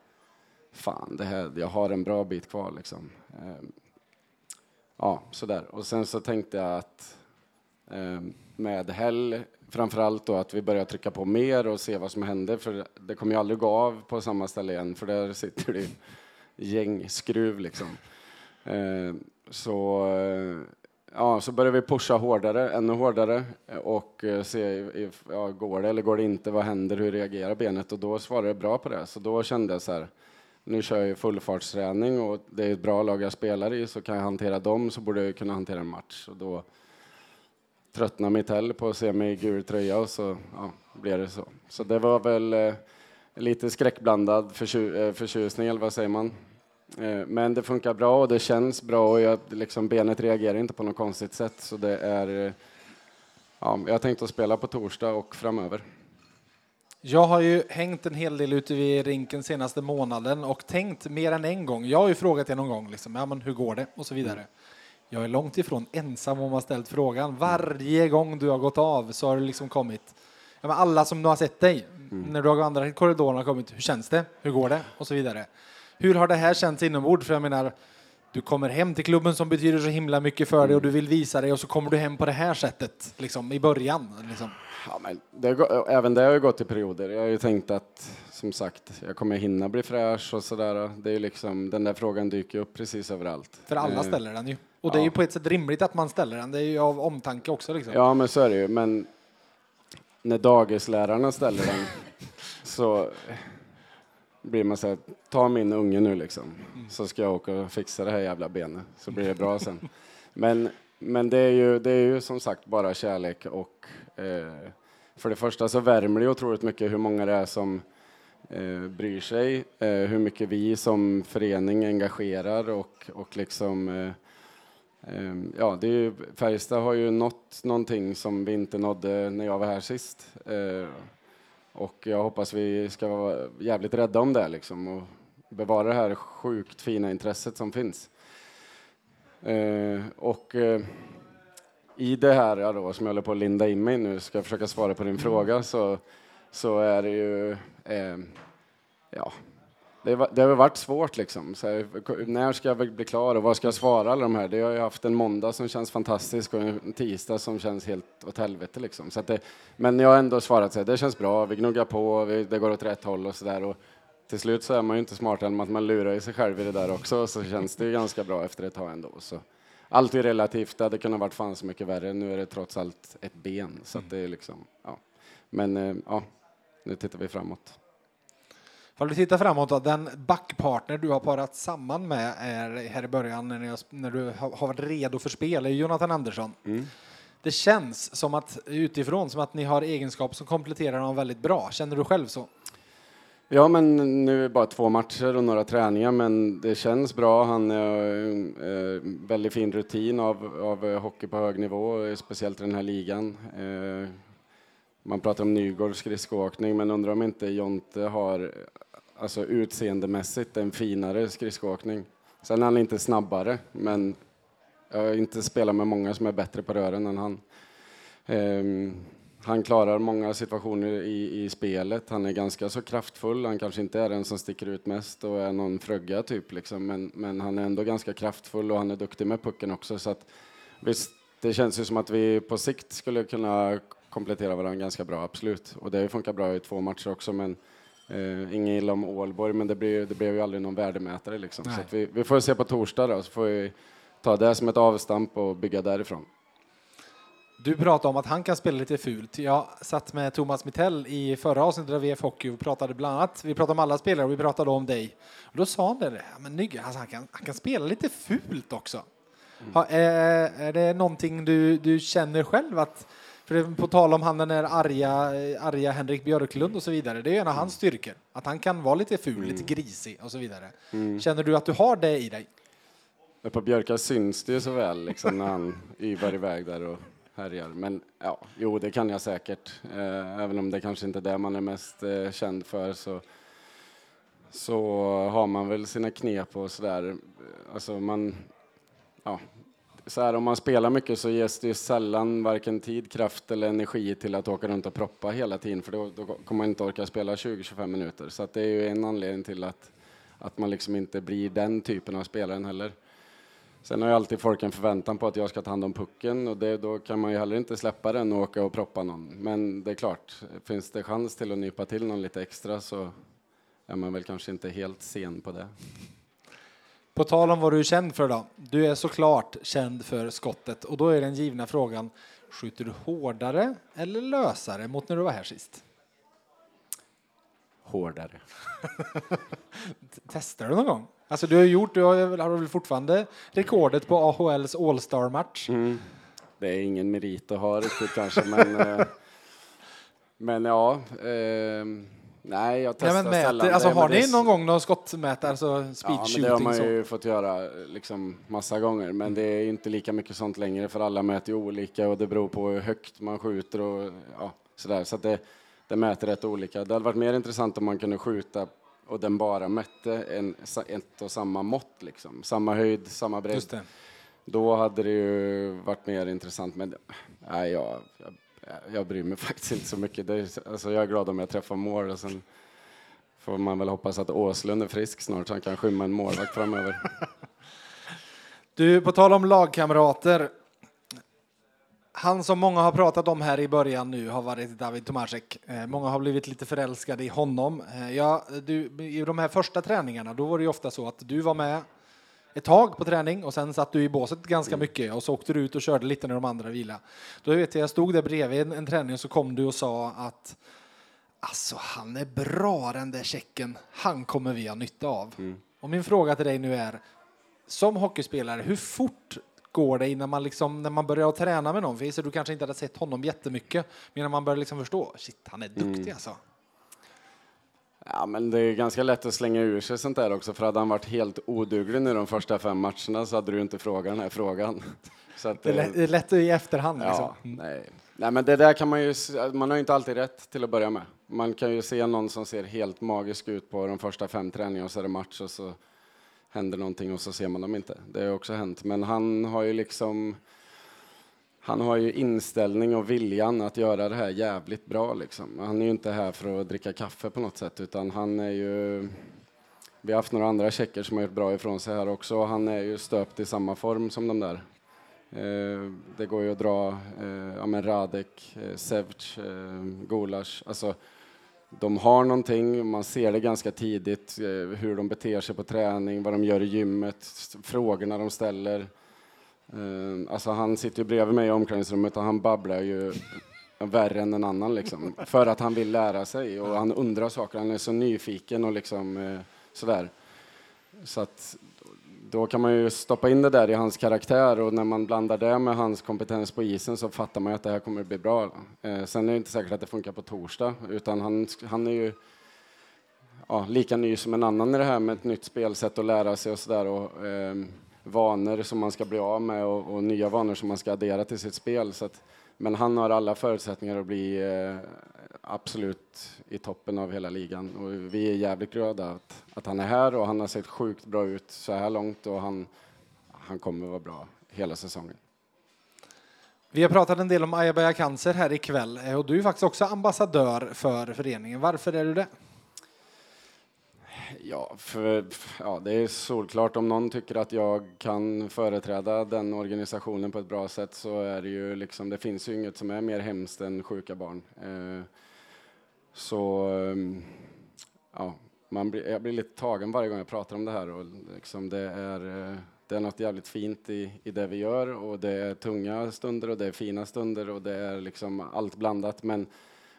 fan, det här, jag har en bra bit kvar liksom. Eh, ja, sådär. Och sen så tänkte jag att eh, med Hell framförallt då att vi börjar trycka på mer och se vad som händer för det kommer ju aldrig gå av på samma ställe igen för där sitter det ju gängskruv. liksom. Eh, så, ja, så börjar vi pusha hårdare, ännu hårdare och eh, se if, ja, går det eller går det inte, vad händer, hur reagerar benet och då svarade det bra på det. Så då kände jag så här, nu kör jag fullfartsträning och det är ett bra lag jag spelar i så kan jag hantera dem så borde jag kunna hantera en match. Och då, tröttnade Mitell på att se mig i gul tröja och så ja, blev det så. Så det var väl eh, lite skräckblandad förtju eh, förtjusning, eller vad säger man? Eh, men det funkar bra och det känns bra och jag, liksom, benet reagerar inte på något konstigt sätt. Så det är, eh, ja, jag tänkte att spela på torsdag och framöver. Jag har ju hängt en hel del ute vid rinken senaste månaden och tänkt mer än en gång. Jag har ju frågat er någon gång, liksom, ja, men hur går det? Och så vidare. Jag är långt ifrån ensam om att ha ställt frågan. Varje gång du har gått av så har det liksom kommit, ja, alla som nu har sett dig, mm. när du har vandrat i korridoren har kommit, hur känns det? Hur går det? Och så vidare. Hur har det här känts inombords? För jag menar, du kommer hem till klubben som betyder så himla mycket för dig och du vill visa dig och så kommer du hem på det här sättet, liksom i början. Liksom. Ja, men det, även det har ju gått i perioder. Jag har ju tänkt att, som sagt, jag kommer hinna bli fräsch och sådär. Det är ju liksom, den där frågan dyker upp precis överallt. För alla eh, ställer den ju. Och det är ju på ett sätt rimligt att man ställer den. Det är ju av omtanke också. Liksom. Ja, men så är det ju. Men när dagislärarna ställer den så blir man så här, ta min unge nu liksom, mm. så ska jag åka och fixa det här jävla benet, så blir det bra sen. Men, men det, är ju, det är ju som sagt bara kärlek och eh, för det första så värmer det otroligt mycket hur många det är som eh, bryr sig, eh, hur mycket vi som förening engagerar och, och liksom eh, Ehm, ja, det är ju, Färjestad har ju nått någonting som vi inte nådde när jag var här sist. Och jag hoppas vi ska vara jävligt rädda om det liksom och bevara det här sjukt fina intresset som finns. Eh, och eh, i det här ja då, som jag håller på att linda in mig nu, ska jag försöka svara på din fråga, så, så är det ju eh, ja, det, det har varit svårt liksom. Här, när ska jag bli klar och vad ska jag svara alla de här? Det har jag haft en måndag som känns fantastisk och en tisdag som känns helt åt helvete liksom. Så det, men jag har ändå svarat så här, det känns bra, vi gnuggar på, vi, det går åt rätt håll och sådär. Till slut så är man ju inte smartare än att man lurar i sig själv i det där också, så känns det ju ganska bra efter ett tag ändå. Så. Allt är relativt, det hade kunnat varit fan så mycket värre. Nu är det trots allt ett ben, så det är liksom, ja. Men eh, ja, nu tittar vi framåt. Om du tittar framåt, då, den backpartner du har parat samman med är här i början när, jag, när du har varit redo för spel, är Jonathan Andersson. Mm. Det känns som att utifrån som att ni har egenskaper som kompletterar honom väldigt bra. Känner du själv så? Ja, men nu är det bara två matcher och några träningar, men det känns bra. Han har eh, väldigt fin rutin av, av hockey på hög nivå, speciellt i den här ligan. Eh, man pratar om Nygårds skridskoåkning, men undrar om inte Jonte har alltså utseendemässigt en finare skridskoåkning. Sen är han inte snabbare, men jag har inte spelat med många som är bättre på rören än han. Um, han klarar många situationer i, i spelet. Han är ganska så kraftfull. Han kanske inte är den som sticker ut mest och är någon frögga typ, liksom. men, men han är ändå ganska kraftfull och han är duktig med pucken också. Så att, visst, det känns ju som att vi på sikt skulle kunna komplettera varandra ganska bra, absolut. Och det funkat bra i två matcher också, men Uh, Inget illa om Ålborg, men det blev, det blev ju aldrig någon värdemätare. Liksom. Så vi, vi, får se på torsdag då, så får vi ta det som ett avstamp och bygga därifrån. Du pratade om att han kan spela lite fult. Jag satt med Thomas Mittell i förra avsnittet av VF Hockey och pratade bland annat, vi pratade om alla spelare och vi pratade om dig. Och då sa han det, men Nygge, alltså han, kan, han kan spela lite fult också. Mm. Ha, är, är det någonting du, du känner själv att För på tal om han den där arga, arga Henrik Björklund och så vidare, det är en av hans styrkor. Att han kan vara lite ful, lite grisig och så vidare. Känner du att du har det i dig? På Björka syns det ju så väl liksom, när han yvar iväg där och härjar. Men ja, jo, det kan jag säkert. Eh, även om det kanske inte är det man är mest eh, känd för så, så har man väl sina knep och sådär. Alltså man, ja, så här, om man spelar mycket så ges det ju sällan varken tid, kraft eller energi till att åka runt och proppa hela tiden för då, då kommer man inte orka spela 20-25 minuter. Så att det är ju en anledning till att, att man liksom inte blir den typen av spelaren heller. Sen har ju alltid folk en förväntan på att jag ska ta hand om pucken och det, då kan man ju heller inte släppa den och åka och proppa någon. Men det är klart, finns det chans till att nypa till någon lite extra så är man väl kanske inte helt sen på det. På tal om vad du är känd för då. Du är såklart känd för skottet och då är den givna frågan, skjuter du hårdare eller lösare mot när du var här sist? Hårdare. Testar du någon gång? Alltså du har gjort, du har, har väl fortfarande rekordet på AHLs All-Star-match? Mm. Det är ingen merit att ha riktigt kanske, men, eh, men ja. Eh, nej, jag testar Nej, men sällan. mäter, alltså, har det ni någon gång någon skottmätare, alltså speed Ja, men det har shooting? man så? ju fått göra liksom massa gånger, men det är inte lika mycket sånt längre för alla mäter ju olika och det beror på hur högt man skjuter och ja, sådär. Så det, det mäter rätt olika. Det hade varit mer intressant om man kunde skjuta och den bara mätte en, ett och samma mått, liksom. samma höjd, samma bredd. Då hade det ju varit mer intressant, men nej, jag, jag, jag bryr mig faktiskt inte så mycket. Det är, alltså, jag är glad om jag träffar mål och sen får man väl hoppas att Åslund är frisk snart så han kan skymma en målvakt framöver. Du, på tal om lagkamrater. Han som många har pratat om här i början nu har varit David Tomasek. Eh, många har blivit lite förälskade i honom. Eh, ja, du, I de här första träningarna då var det ju ofta så att du var med ett tag på träning och sen satt du i båset ganska mycket och så åkte du ut och körde lite när de andra vilade. Då vet jag, jag stod där bredvid en, en träning och så kom du och sa att alltså han är bra den där checken, han kommer vi ha nytta av. Och min fråga till dig nu är, som hockeyspelare, hur fort går det innan man liksom, när man börjar träna med någon? För du kanske inte hade sett honom jättemycket, men när man börjar liksom förstå, shit, han är duktig alltså. Ja, men det är ganska lätt att slänga ur sig sånt där också, för hade han varit helt oduglig nu de första fem matcherna så hade du inte frågat den här frågan. Så att, Det är, lätt, det är lätt i efterhand liksom. Ja, nej. nej, men det där kan man ju, man har ju inte alltid rätt till att börja med. Man kan ju se någon som ser helt magisk ut på de första fem träningarna och så är det match och så händer någonting och så ser man dem inte. Det har också hänt. Men han har ju liksom, han har ju inställning och viljan att göra det här jävligt bra liksom. Han är ju inte här för att dricka kaffe på något sätt utan han är ju vi har haft några andra tjecker som har gjort bra ifrån sig här också. Han är ju stöpt i samma form som de där. Eh, det går ju att dra eh, ja, men Radek, eh, Sevc, eh, Alltså, de har någonting, man ser det ganska tidigt, eh, hur de beter sig på träning, vad de gör i gymmet, frågorna de ställer. Ehm, alltså han sitter ju bredvid mig i omklädningsrummet och han babblar ju värre än en annan liksom. För att han vill lära sig och han undrar saker, han är så nyfiken och liksom eh, sådär. Så att då kan man ju stoppa in det där i hans karaktär och när man blandar det med hans kompetens på isen så fattar man ju att det här kommer att bli bra. Eh, sen är det inte säkert att det funkar på torsdag utan han, han är ju ja, lika ny som en annan i det här med ett nytt spelsätt att lära sig och sådär och eh, vanor som man ska bli av med och, och nya vanor som man ska addera till sitt spel. Så att, men han har alla förutsättningar att bli eh, absolut i toppen av hela ligan och vi är jävligt glada att, att han är här och han har sett sjukt bra ut så här långt och han, han kommer vara bra hela säsongen. Vi har pratat en del om Ayabaya Cancer här ikväll eh, och du är faktiskt också ambassadör för föreningen. Varför är du det? Ja, för, ja, det är solklart om någon tycker att jag kan företräda den organisationen på ett bra sätt så är det ju liksom, det finns ju inget som är mer hemskt än sjuka barn. Eh, så, ehm, ja, man blir, jag blir lite tagen varje gång jag pratar om det här och liksom det är, eh, det är något jävligt fint i, i det vi gör och det är tunga stunder och det är fina stunder och det är liksom allt blandat men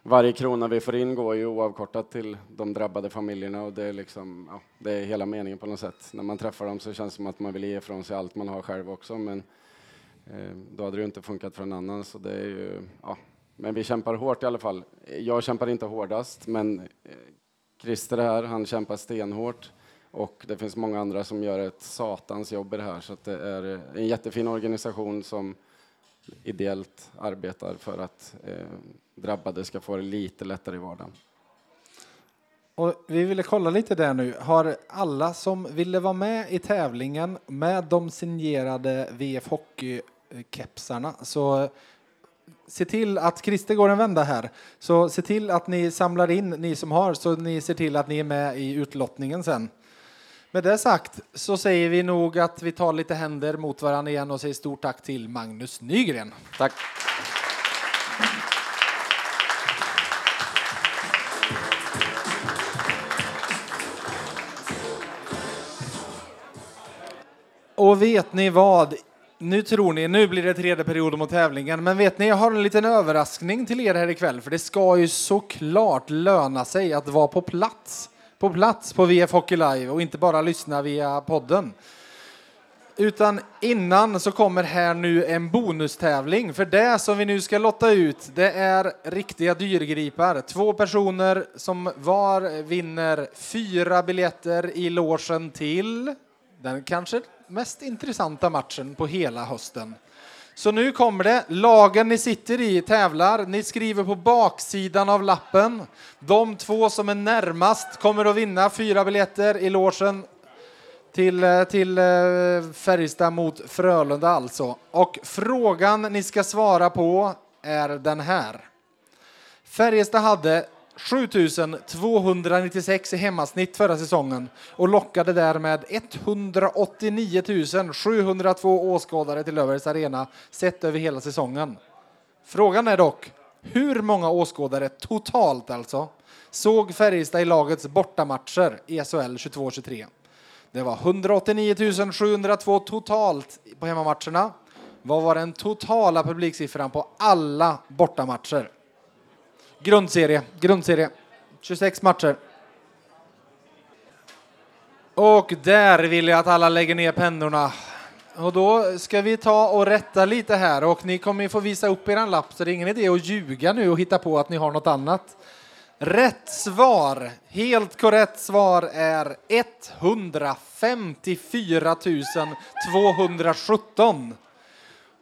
varje krona vi får in går ju oavkortat till de drabbade familjerna och det är liksom, ja, det är hela meningen på något sätt. När man träffar dem så känns det som att man vill ge ifrån sig allt man har själv också men eh, då hade det ju inte funkat för en annan så det är ju, ja, men vi kämpar hårt i alla fall. Jag kämpar inte hårdast, men eh, Christer här, han kämpar stenhårt. Och det finns många andra som gör ett satans jobb i det här. Så att det är en jättefin organisation som ideellt arbetar för att eh, drabbade ska få det lite lättare i vardagen. Och vi ville kolla lite där nu. Har alla som ville vara med i tävlingen med de signerade VF Hockey-kepsarna så se till att Christer går en vända här. Så se till att ni samlar in, ni som har, så ni ser till att ni är med i utlottningen sen. Med det sagt så säger vi nog att vi tar lite händer mot varandra igen och säger stort tack till Magnus Nygren. Tack! Och vet ni vad? Nu tror ni, nu blir det tredje perioden mot tävlingen, men vet ni, jag har en liten överraskning till er här ikväll, för det ska ju såklart löna sig att vara på plats, på plats på VF Hockey Live och inte bara lyssna via podden. Utan innan så kommer här nu en bonustävling, för det som vi nu ska lotta ut, det är riktiga dyrgripar. Två personer som var vinner fyra biljetter i logen till den kanske mest intressanta matchen på hela hösten. Så nu kommer det. Lagen ni sitter i tävlar. Ni skriver på baksidan av lappen. De två som är närmast kommer att vinna fyra biljetter i logen till, eh, till eh, Färjestad mot Frölunda alltså. Och frågan ni ska svara på är den här. Färjestad hade 7296 i hemmasnitt förra säsongen och lockade därmed 189 702 åskådare till Löfbergs Arena sett över hela säsongen. Frågan är dock, hur många åskådare totalt alltså såg Färjestad i lagets bortamatcher i SHL 22-23? Det var 189 702 totalt på hemmamatcherna. Vad var den totala publiksiffran på alla bortamatcher? Grundserie, grundserie. 26 matcher. Och där vill jag att alla lägger ner pennorna. Och då ska vi ta och rätta lite här och ni kommer få visa upp er lapp så det är ingen idé att ljuga nu och hitta på att ni har något annat. Rätt svar, helt korrekt svar är 154 217.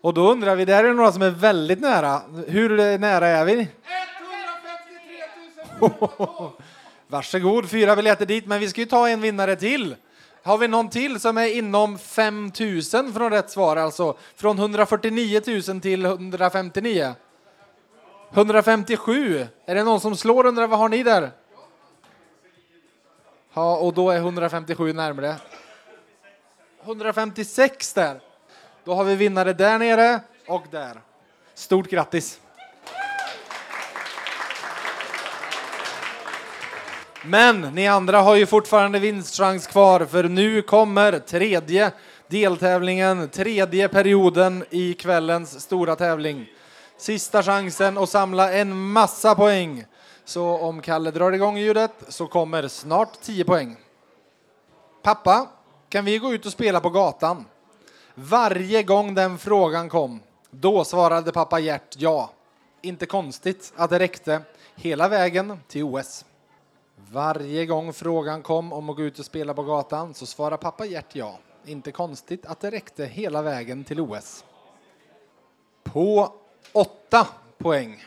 Och då undrar vi, där är det några som är väldigt nära. Hur nära är vi? Varsågod, fyra biljetter dit, men vi ska ju ta en vinnare till. Har vi någon till som är inom 5 000 från rätt svar, alltså från 149 000 till 159? 157. Är det någon som slår undrar vad har ni där? Ja, och då är 157 närmare. 156 där. Då har vi vinnare där nere och där. Stort grattis! Men ni andra har ju fortfarande vinstchans kvar för nu kommer tredje deltävlingen, tredje perioden i kvällens stora tävling. Sista chansen att samla en massa poäng. Så om Kalle drar igång ljudet så kommer snart 10 poäng. Pappa, kan vi gå ut och spela på gatan? Varje gång den frågan kom, då svarade pappa Gert ja. Inte konstigt att det räckte hela vägen till OS. Varje gång frågan kom om att gå ut och spela på gatan så svarade pappa Gert ja. Inte konstigt att det räckte hela vägen till OS. På åtta poäng.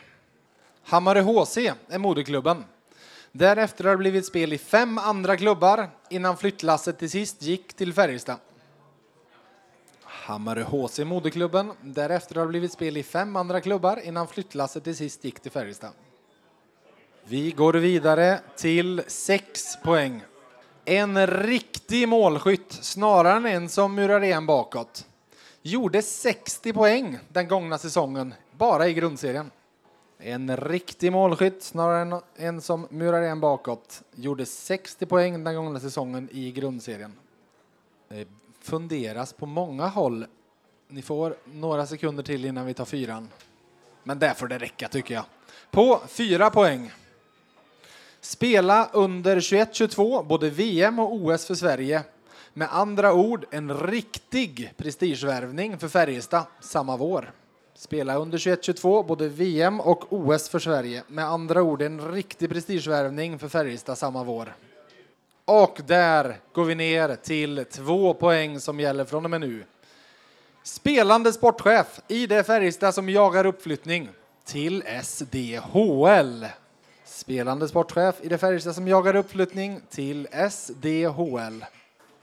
Hammarö HC är moderklubben. Därefter har det blivit spel i fem andra klubbar innan flyttlasset till sist gick till Färjestad. Hammarö HC moderklubben. Därefter har det blivit spel i fem andra klubbar innan flyttlasset till sist gick till Färjestad. Vi går vidare till sex poäng. En riktig målskytt, snarare än en som murar igen bakåt. Gjorde 60 poäng den gångna säsongen, bara i grundserien. En riktig målskytt, snarare än en som murar igen bakåt. Gjorde 60 poäng den gångna säsongen i grundserien. Det funderas på många håll. Ni får några sekunder till innan vi tar fyran. Men där får det räcka tycker jag. På fyra poäng. Spela under 21-22 både VM och OS för Sverige. Med andra ord en riktig prestigevärvning för Färjestad samma vår. Spela under 21-22, både VM och OS för Sverige. Med andra ord en riktig prestigevärvning för Färjestad samma vår. Och där går vi ner till två poäng som gäller från och med nu. Spelande sportchef i det Färjestad som jagar uppflyttning till SDHL. Spelande sportchef i det Färjestad som jagar uppflyttning till SDHL.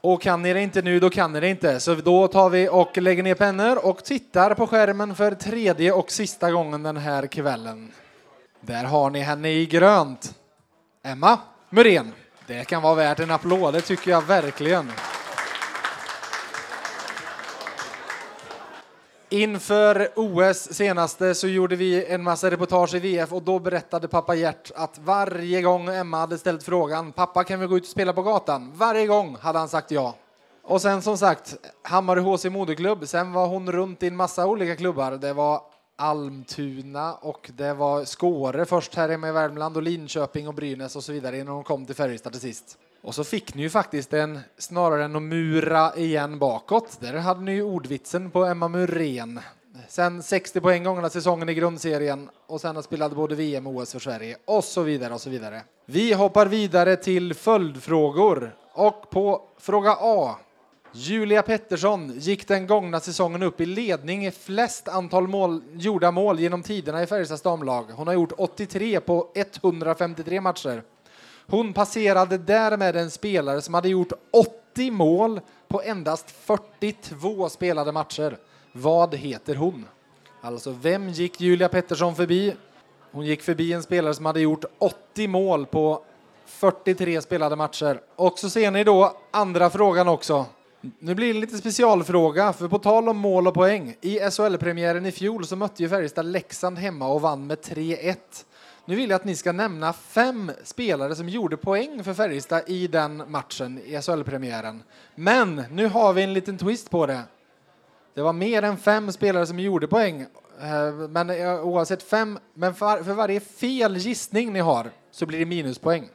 Och kan ni det inte nu, då kan ni det inte. Så då tar vi och lägger ner pennor och tittar på skärmen för tredje och sista gången den här kvällen. Där har ni henne i grönt. Emma Muren. Det kan vara värt en applåd, det tycker jag verkligen. Inför OS senaste så gjorde vi en massa reportage i VF och då berättade pappa Gert att varje gång Emma hade ställt frågan pappa kan vi gå ut och spela på gatan? Varje gång hade han sagt ja. Och sen som sagt Hammarö HC moderklubb. Sen var hon runt i en massa olika klubbar. Det var Almtuna och det var Skåre först här hemma i Värmland och Linköping och Brynäs och så vidare innan hon kom till Färjestad till sist. Och så fick ni ju faktiskt en, snarare än att mura igen bakåt, där hade ni ju ordvitsen på Emma Muren. Sen 60 poäng gångna säsongen i grundserien och sen har spelat både VM och OS för Sverige och så vidare och så vidare. Vi hoppar vidare till följdfrågor och på fråga A. Julia Pettersson gick den gångna säsongen upp i ledning i flest antal mål, gjorda mål genom tiderna i Färjestads damlag. Hon har gjort 83 på 153 matcher. Hon passerade därmed en spelare som hade gjort 80 mål på endast 42 spelade matcher. Vad heter hon? Alltså, vem gick Julia Pettersson förbi? Hon gick förbi en spelare som hade gjort 80 mål på 43 spelade matcher. Och så ser ni då andra frågan också. Nu blir det lite specialfråga, för på tal om mål och poäng. I SHL-premiären i fjol så mötte ju Färjestad Leksand hemma och vann med 3-1. Nu vill jag att ni ska nämna fem spelare som gjorde poäng för Färjestad i den matchen i SHL-premiären. Men nu har vi en liten twist på det. Det var mer än fem spelare som gjorde poäng. Eh, men eh, oavsett fem, men för varje fel gissning ni har så blir det minuspoäng.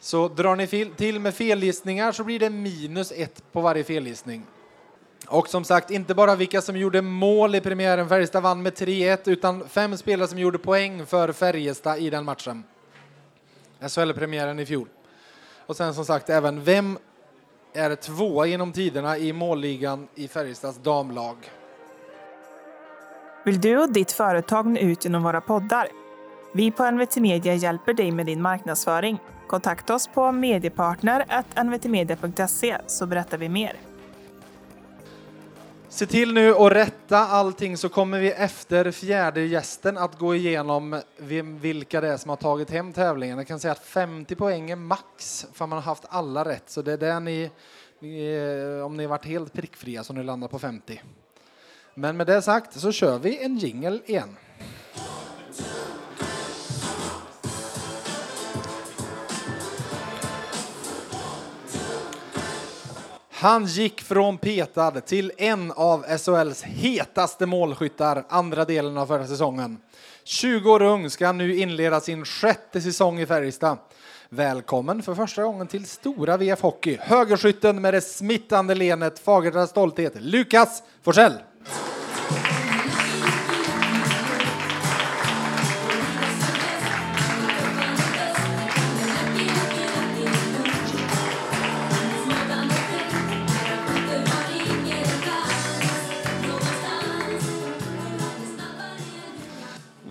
Så drar ni till med felgissningar så blir det minus ett på varje felgissning. Och som sagt, inte bara vilka som gjorde mål i premiären. Färjestad vann med 3-1, utan fem spelare som gjorde poäng för Färjestad i den matchen. SHL-premiären i fjol. Och sen som sagt även vem är tvåa genom tiderna i målligan i Färjestads damlag. Vill du och ditt företag nå ut genom våra poddar? Vi på NVT Media hjälper dig med din marknadsföring. Kontakta oss på mediepartner.nvtmedia.se så berättar vi mer. Se till nu att rätta allting så kommer vi efter fjärde gästen att gå igenom vem, vilka det är som har tagit hem tävlingen. Jag kan säga att 50 poäng är max för man har haft alla rätt. Så det är där ni, ni eh, om ni varit helt prickfria så ni landar på 50. Men med det sagt så kör vi en jingel igen. Han gick från petad till en av SHLs hetaste målskyttar andra delen av förra säsongen. 20 år ung ska han nu inleda sin sjätte säsong i Färjestad. Välkommen för första gången till stora VF Hockey. Högerskytten med det smittande lenet, Fagertas stolthet, Lukas Forsell.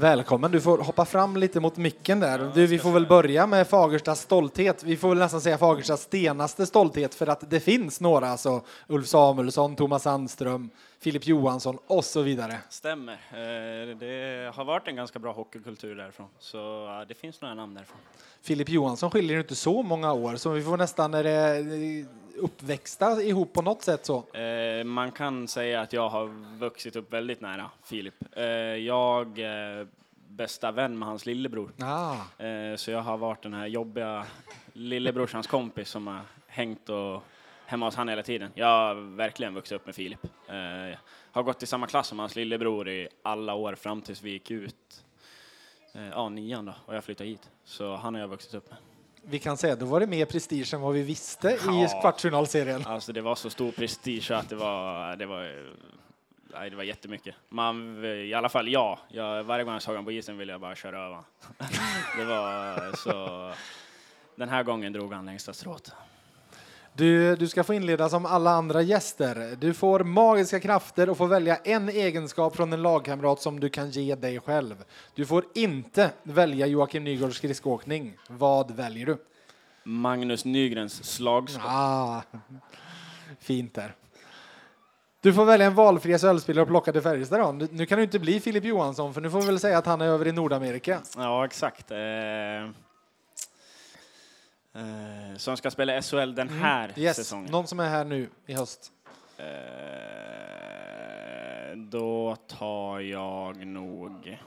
Välkommen, du får hoppa fram lite mot micken där. Du, vi får väl börja med Fagerstas stolthet. Vi får väl nästan säga Fagerstas stenaste stolthet för att det finns några, alltså Ulf Samuelsson, Thomas Sandström, Filip Johansson och så vidare. Stämmer. Eh, det har varit en ganska bra hockeykultur därifrån, så det finns några namn därifrån. Filip Johansson skiljer inte så många år, så vi får nästan, är det uppväxta ihop på något sätt så? Eh, man kan säga att jag har vuxit upp väldigt nära Filip. Eh, jag är bästa vän med hans lillebror. Ah. Eh, så jag har varit den här jobbiga lillebrorsans kompis som har hängt och hemma hos han hela tiden. Jag har verkligen vuxit upp med Filip. Eh, har gått i samma klass som hans lillebror i alla år fram tills vi gick ut eh, ja, nian då, och jag flyttade hit. Så han har jag vuxit upp med vi kan säga då var det mer prestige än vad vi visste ja, i kvartsfinalserien. Alltså det var så stor prestige att det var, det var nej, det var jättemycket. Man, I alla fall jag. jag varje gång jag såg honom på isen ville jag bara köra över. Det var så... Den här gången drog han längsta strået. Du, du ska få inleda som alla andra gäster. Du får magiska krafter och får välja en egenskap från en lagkamrat som du kan ge dig själv. Du får inte välja Joakim Nygårds skridskoåkning. Vad väljer du? Magnus Nygrens slagskott. Ah, fint där. Du får välja en valfri SHL-spelare och plocka till Färjestad nu kan du inte bli Filip Johansson för nu får vi väl säga att han är över i Nordamerika. Ja, exakt. Eh, eh, som ska spela SHL den här Mm. yes. säsongen. Någon som är här nu i höst. Eh, då tar jag nog...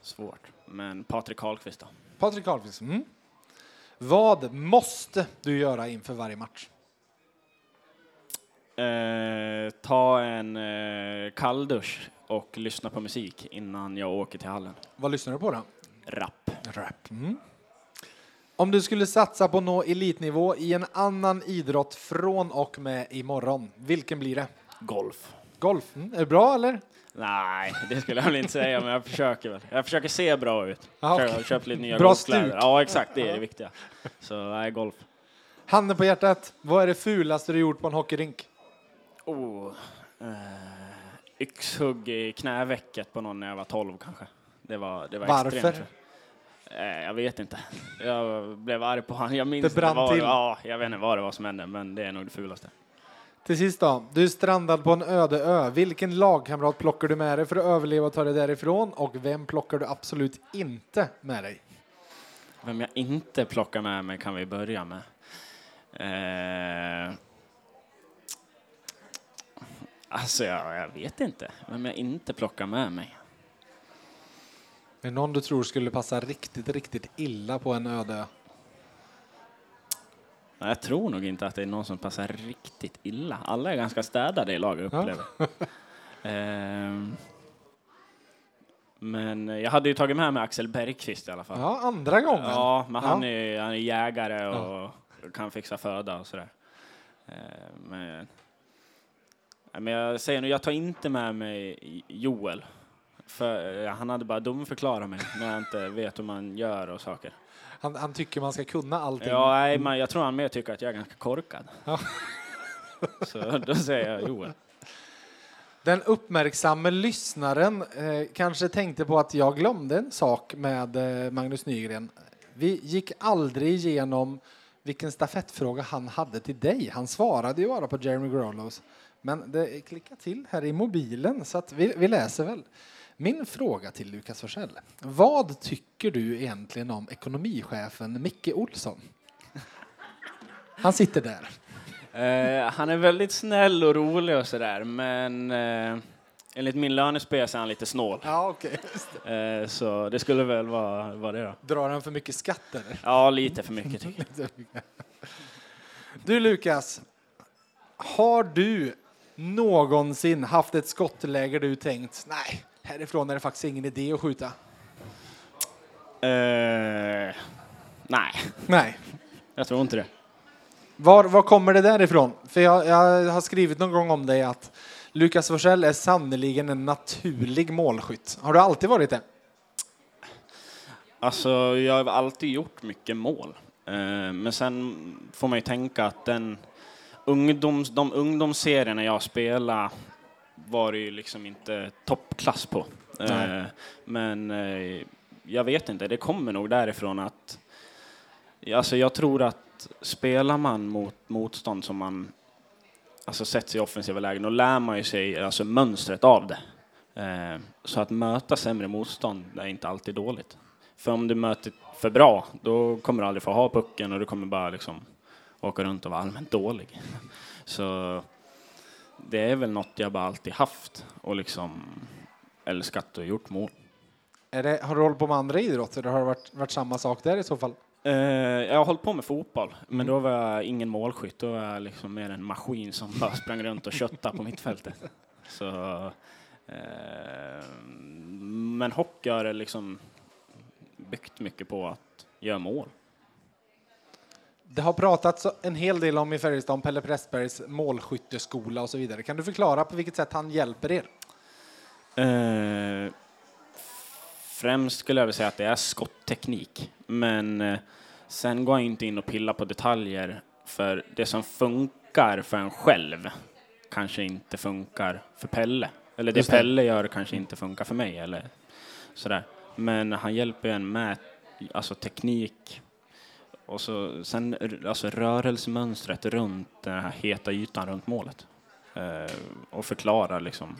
Svårt. Men Patrik Karlqvist då. Patrik Karlqvist. Mm. Vad måste du göra inför varje match? Eh, ta en eh, kalldusch och lyssna på musik innan jag åker till hallen. Vad lyssnar du på då? Rap. Rap. Mm. Om du skulle satsa på att nå elitnivå i en annan idrott från och med imorgon, vilken blir det? Golf. Golf. Mm. Är det bra eller? Nej, det skulle jag väl inte säga, men jag försöker väl. Jag försöker se bra ut. Ja, Jag okej. har köpt lite nya Bra golfkläder. stuk. Ja, exakt, det är det viktiga. Så, nej, golf. Handen på hjärtat, vad är det fulaste du gjort på en hockeyrink? Oh, eh, yxhugg i knävecket på någon när jag var 12 kanske. Det var, det var Varför? extremt. Eh, jag vet inte. Jag blev arg på honom. Jag minns Det brann vad till. Ja, jag vet inte vad det var som hände, men det är nog det fulaste. Till sist då, du är strandad på en öde ö. Vilken lagkamrat plockar du med dig för att överleva och ta dig därifrån? Och vem plockar du absolut inte med dig? Vem jag inte plockar med mig kan vi börja med. Eh, alltså, jag, jag vet inte vem jag inte plockar med mig. Är det någon du tror skulle passa riktigt, riktigt illa på en öde? Nej, Jag tror nog inte att det är någon som passar riktigt illa. Alla är ganska städade i laget Ja. upplever Ehm, Men jag hade ju tagit med mig Axel Bergqvist i alla fall. Ja, andra gången. Ja, men han Ja. är, han är jägare och kan fixa föda och sådär. Ehm, men jag säger nu, jag tar inte med mig Joel. För eh, han hade bara dumförklarat mig när jag inte vet hur man gör och saker. Han, han tycker man ska kunna allting. Ja, nej, men jag tror han mer tycker att jag är ganska korkad. Ja. Så då säger jag Joel. Den uppmärksamme lyssnaren eh, kanske tänkte på att jag glömde en sak med eh, Magnus Nygren. Vi gick aldrig igenom vilken stafettfråga han hade till dig. Han svarade ju bara på Jeremy Grollos. Men det klickar till här i mobilen så att vi, vi läser väl. Min fråga till Lukas Forsell. Vad tycker du egentligen om ekonomichefen Micke Olsson? Han sitter där. Eh, han är väldigt snäll och rolig och sådär, men eh, enligt min lönespec är han lite snål. Ja, okej. Eh, så det skulle väl vara, vara det då. Drar han för mycket skatter? Ja, lite för mycket tycker jag. Du Lukas, har du någonsin haft ett skottläge du tänkt nej, härifrån är det faktiskt ingen idé att skjuta? Eh, nej, Nej. jag tror inte det. Var, var kommer det därifrån? För jag, jag har skrivit någon gång om dig att Lukas Forsell är sannoliken en naturlig målskytt. Har du alltid varit det? Alltså, jag har alltid gjort mycket mål. Eh, men sen får man ju tänka att den ungdoms, de ungdomsserierna jag spelade var det ju liksom inte toppklass på. Eh, men eh, jag vet inte, det kommer nog därifrån att Alltså jag tror att spelar man mot motstånd som man alltså sätts i offensiva lägen, då lär man ju sig alltså mönstret av det. Eh, så att möta sämre motstånd är inte alltid dåligt. För om du möter för bra, då kommer du aldrig få ha pucken och du kommer bara liksom åka runt och vara allmänt dålig. Så det är väl något jag bara alltid haft och liksom älskat och gjort mål. Är det har du hållit på med andra idrotter? Eller har det varit, varit samma sak där i så fall? Eh, jag har hållit på med fotboll, men då var jag ingen målskytt. Då var jag liksom mer en maskin som bara sprang runt och köttade på mittfältet. Så, eh, men hockey har liksom byggt mycket på att göra mål. Det har pratats en hel del om i Färjestad om Pelle Pressbergs målskytteskola och så vidare. Kan du förklara på vilket sätt han hjälper er? Eh, främst skulle jag säga att det är skottteknik. Men eh, sen går jag inte in och pillar på detaljer. För det som funkar för en själv kanske inte funkar för Pelle. Eller det Just det. Pelle gör kanske inte funkar för mig. Eller sådär. Men han hjälper en med alltså teknik och så, sen alltså rörelsemönstret runt den här heta ytan runt målet. Eh, och förklara liksom.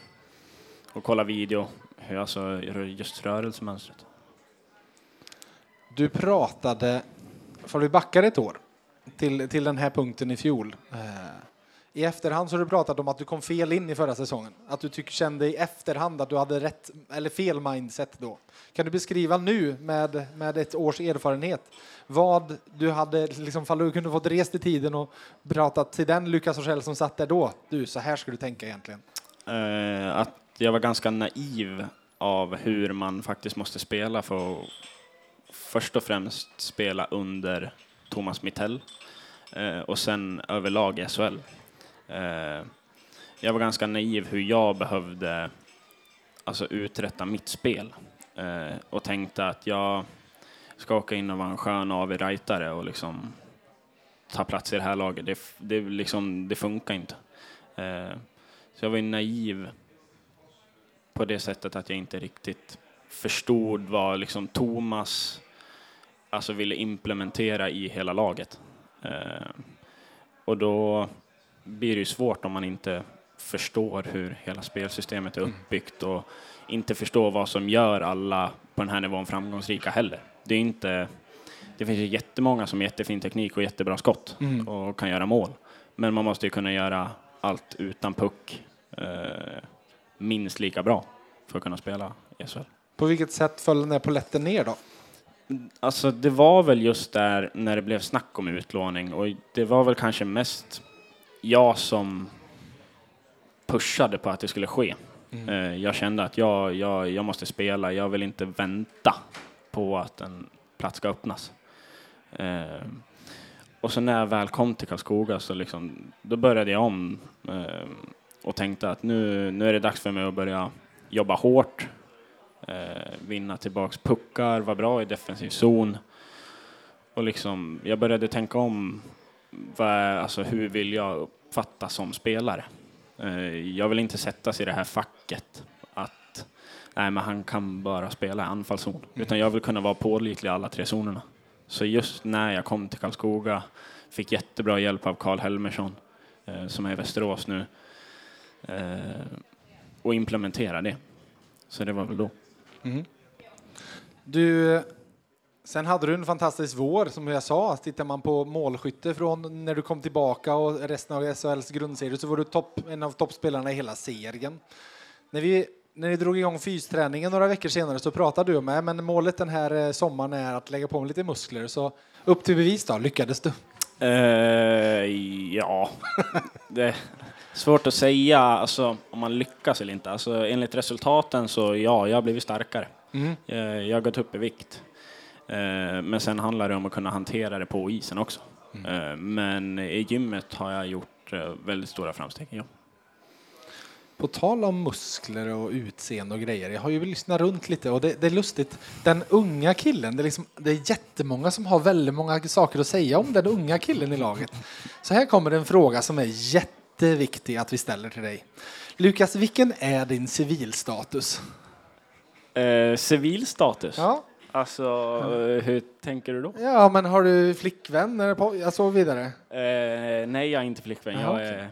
Och kolla video, hur, alltså just rörelsemönstret. Du pratade, får vi backar ett år, till, till den här punkten i fjol. Eh, i efterhand så har du pratat om att du kom fel in i förra säsongen. Att du tyck, kände i efterhand att du hade rätt, eller fel mindset då. Kan du beskriva nu med, med ett års erfarenhet vad du hade, liksom, fall du kunde fått rest i tiden och pratat till den Lukas Forsell som satt där då. Du, så här ska du tänka egentligen. Eh, att jag var ganska naiv av hur man faktiskt måste spela för att först och främst spela under Thomas Mittell eh, och sen överlag i SHL. Eh, jag var ganska naiv hur jag behövde alltså, uträtta mitt spel eh, och tänkte att jag ska åka in och vara en skön avig rightare och liksom ta plats i det här laget. Det, det, liksom, det funkar inte. Eh, så jag var ju naiv på det sättet att jag inte riktigt förstod vad liksom Thomas alltså ville implementera i hela laget. Och då blir det ju svårt om man inte förstår hur hela spelsystemet är uppbyggt och inte förstår vad som gör alla på den här nivån framgångsrika heller. Det är inte det finns ju jättemånga som har jättefin teknik och jättebra skott Mm. och kan göra mål. Men man måste ju kunna göra allt utan puck eh, minst lika bra för att kunna spela i SHL. På vilket sätt föll den där poletten ner då? Alltså det var väl just där när det blev snack om utlåning och det var väl kanske mest jag som pushade på att det skulle ske. Mm. Eh, Jag kände att jag, jag, jag måste spela, jag vill inte vänta på att en plats ska öppnas. Eh, Och så när jag väl kom till Karlskoga så liksom, då började jag om eh, och tänkte att nu, nu är det dags för mig att börja jobba hårt, eh, vinna tillbaks puckar, vara bra i defensiv zon. Och liksom, jag började tänka om, vad, alltså, hur vill jag uppfattas som spelare? Eh, jag vill inte sättas i det här facket att nej, men han kan bara spela i anfallszon, utan jag vill kunna vara pålitlig i alla tre zonerna. Så just när jag kom till Karlskoga, fick jättebra hjälp av Karl Helmersson, eh, som är i Västerås nu, eh, och implementera det. Så det var väl då. Mm. Du, sen hade du en fantastisk vår, som jag sa. Tittar man på målskytte från när du kom tillbaka och resten av SHLs grundserie så var du topp, en av toppspelarna i hela serien. När vi när ni drog igång fysträningen några veckor senare så pratade du med men målet den här eh, sommaren är att lägga på mig lite muskler. Så upp till bevis då, lyckades du? Eh, ja, det är svårt att säga alltså, om man lyckas eller inte. Alltså, enligt resultaten så ja, jag har blivit starkare. Mm. Eh, jag har gått upp i vikt. Eh, men sen handlar det om att kunna hantera det på isen också. Eh, men i gymmet har jag gjort eh, väldigt stora framsteg. Ja. På tal om muskler och utseende och grejer, jag har ju lyssnat runt lite och det, det är lustigt. Den unga killen, det är, liksom, det är jättemånga som har väldigt många saker att säga om den unga killen i laget. Så här kommer en fråga som är jätteviktig att vi ställer till dig. Lukas, vilken är din civilstatus? Eh, civilstatus? Ja. Alltså, eh, hur tänker du då? Ja, men har du flickvän eller ja, så vidare? Eh, nej, jag är inte flickvän. Ja, jag okej. är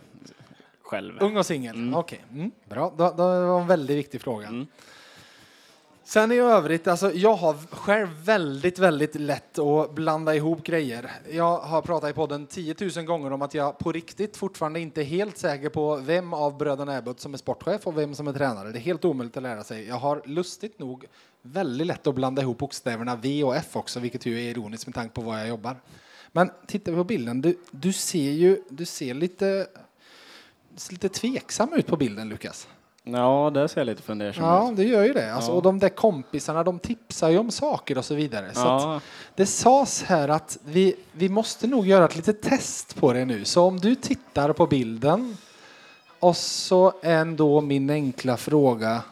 själv. Ung och singel? Mm. Okej, mm. bra. Då var det en väldigt viktig fråga. Mm. Sen i övrigt, alltså jag har själv väldigt, väldigt lätt att blanda ihop grejer. Jag har pratat i podden 10 000 gånger om att jag på riktigt fortfarande inte är helt säker på vem av bröderna Ebbot som är sportchef och vem som är tränare. Det är helt omöjligt att lära sig. Jag har lustigt nog väldigt lätt att blanda ihop bokstäverna V och F också, vilket ju är ironiskt med tanke på var jag jobbar. Men titta på bilden, du, du ser ju du ser lite, ser lite tveksam ut på bilden, Lukas. Ja, det ser jag lite fundersam Ja, ut. det gör ju det. Alltså, Ja. Och de där kompisarna, de tipsar ju om saker och så vidare. Så Ja. det sades här att vi, vi måste nog göra ett litet test på det nu. Så om du tittar på bilden och så ändå min enkla fråga.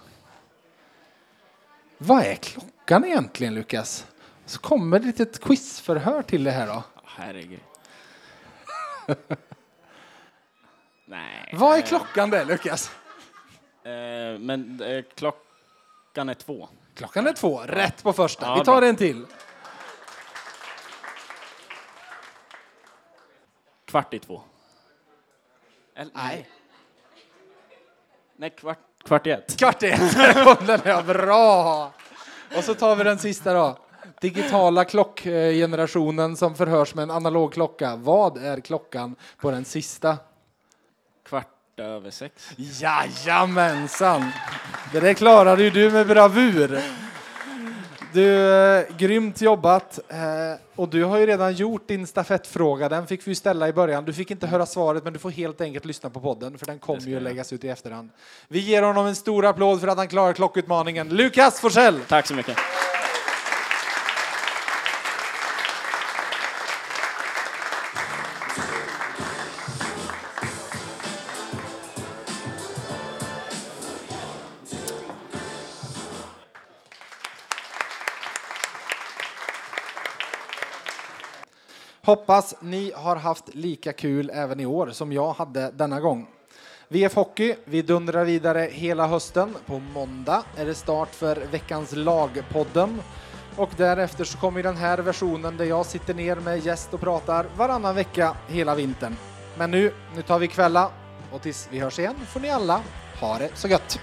Vad är klockan egentligen, Lukas? Så kommer det ett litet quizförhör till det här då. Herregud. Nej. Vad är klockan det, Lukas? Eh, men eh, klockan är två. Klockan är två, rätt på första. Ja, Vi tar bra. en till. Kvart i två. Eller, Nej. Nej, kvart, kvart i ett. Kvart i ett. Ja, bra! Och så tar vi den sista då. Digitala klockgenerationen som förhörs med en analog klocka. Vad är klockan på den sista? Kvart över sex. Jajamensan! Det där klarade ju du med bravur. Du, eh, grymt jobbat. Eh, och du har ju redan gjort din stafettfråga. Den fick vi ju ställa i början. Du fick inte höra svaret, men du får helt enkelt lyssna på podden, för den kommer ju jag läggas ut i efterhand. Vi ger honom en stor applåd för att han klarar klockutmaningen. Lukas Forsell! Tack så mycket. Hoppas ni har haft lika kul även i år som jag hade denna gång. VF Hockey, vi dundrar vidare hela hösten. På måndag är det start för veckans lagpodden. Och därefter så kommer den här versionen där jag sitter ner med gäst och pratar varannan vecka hela vintern. Men nu, nu tar vi kvälla och tills vi hörs igen får ni alla ha det så gött.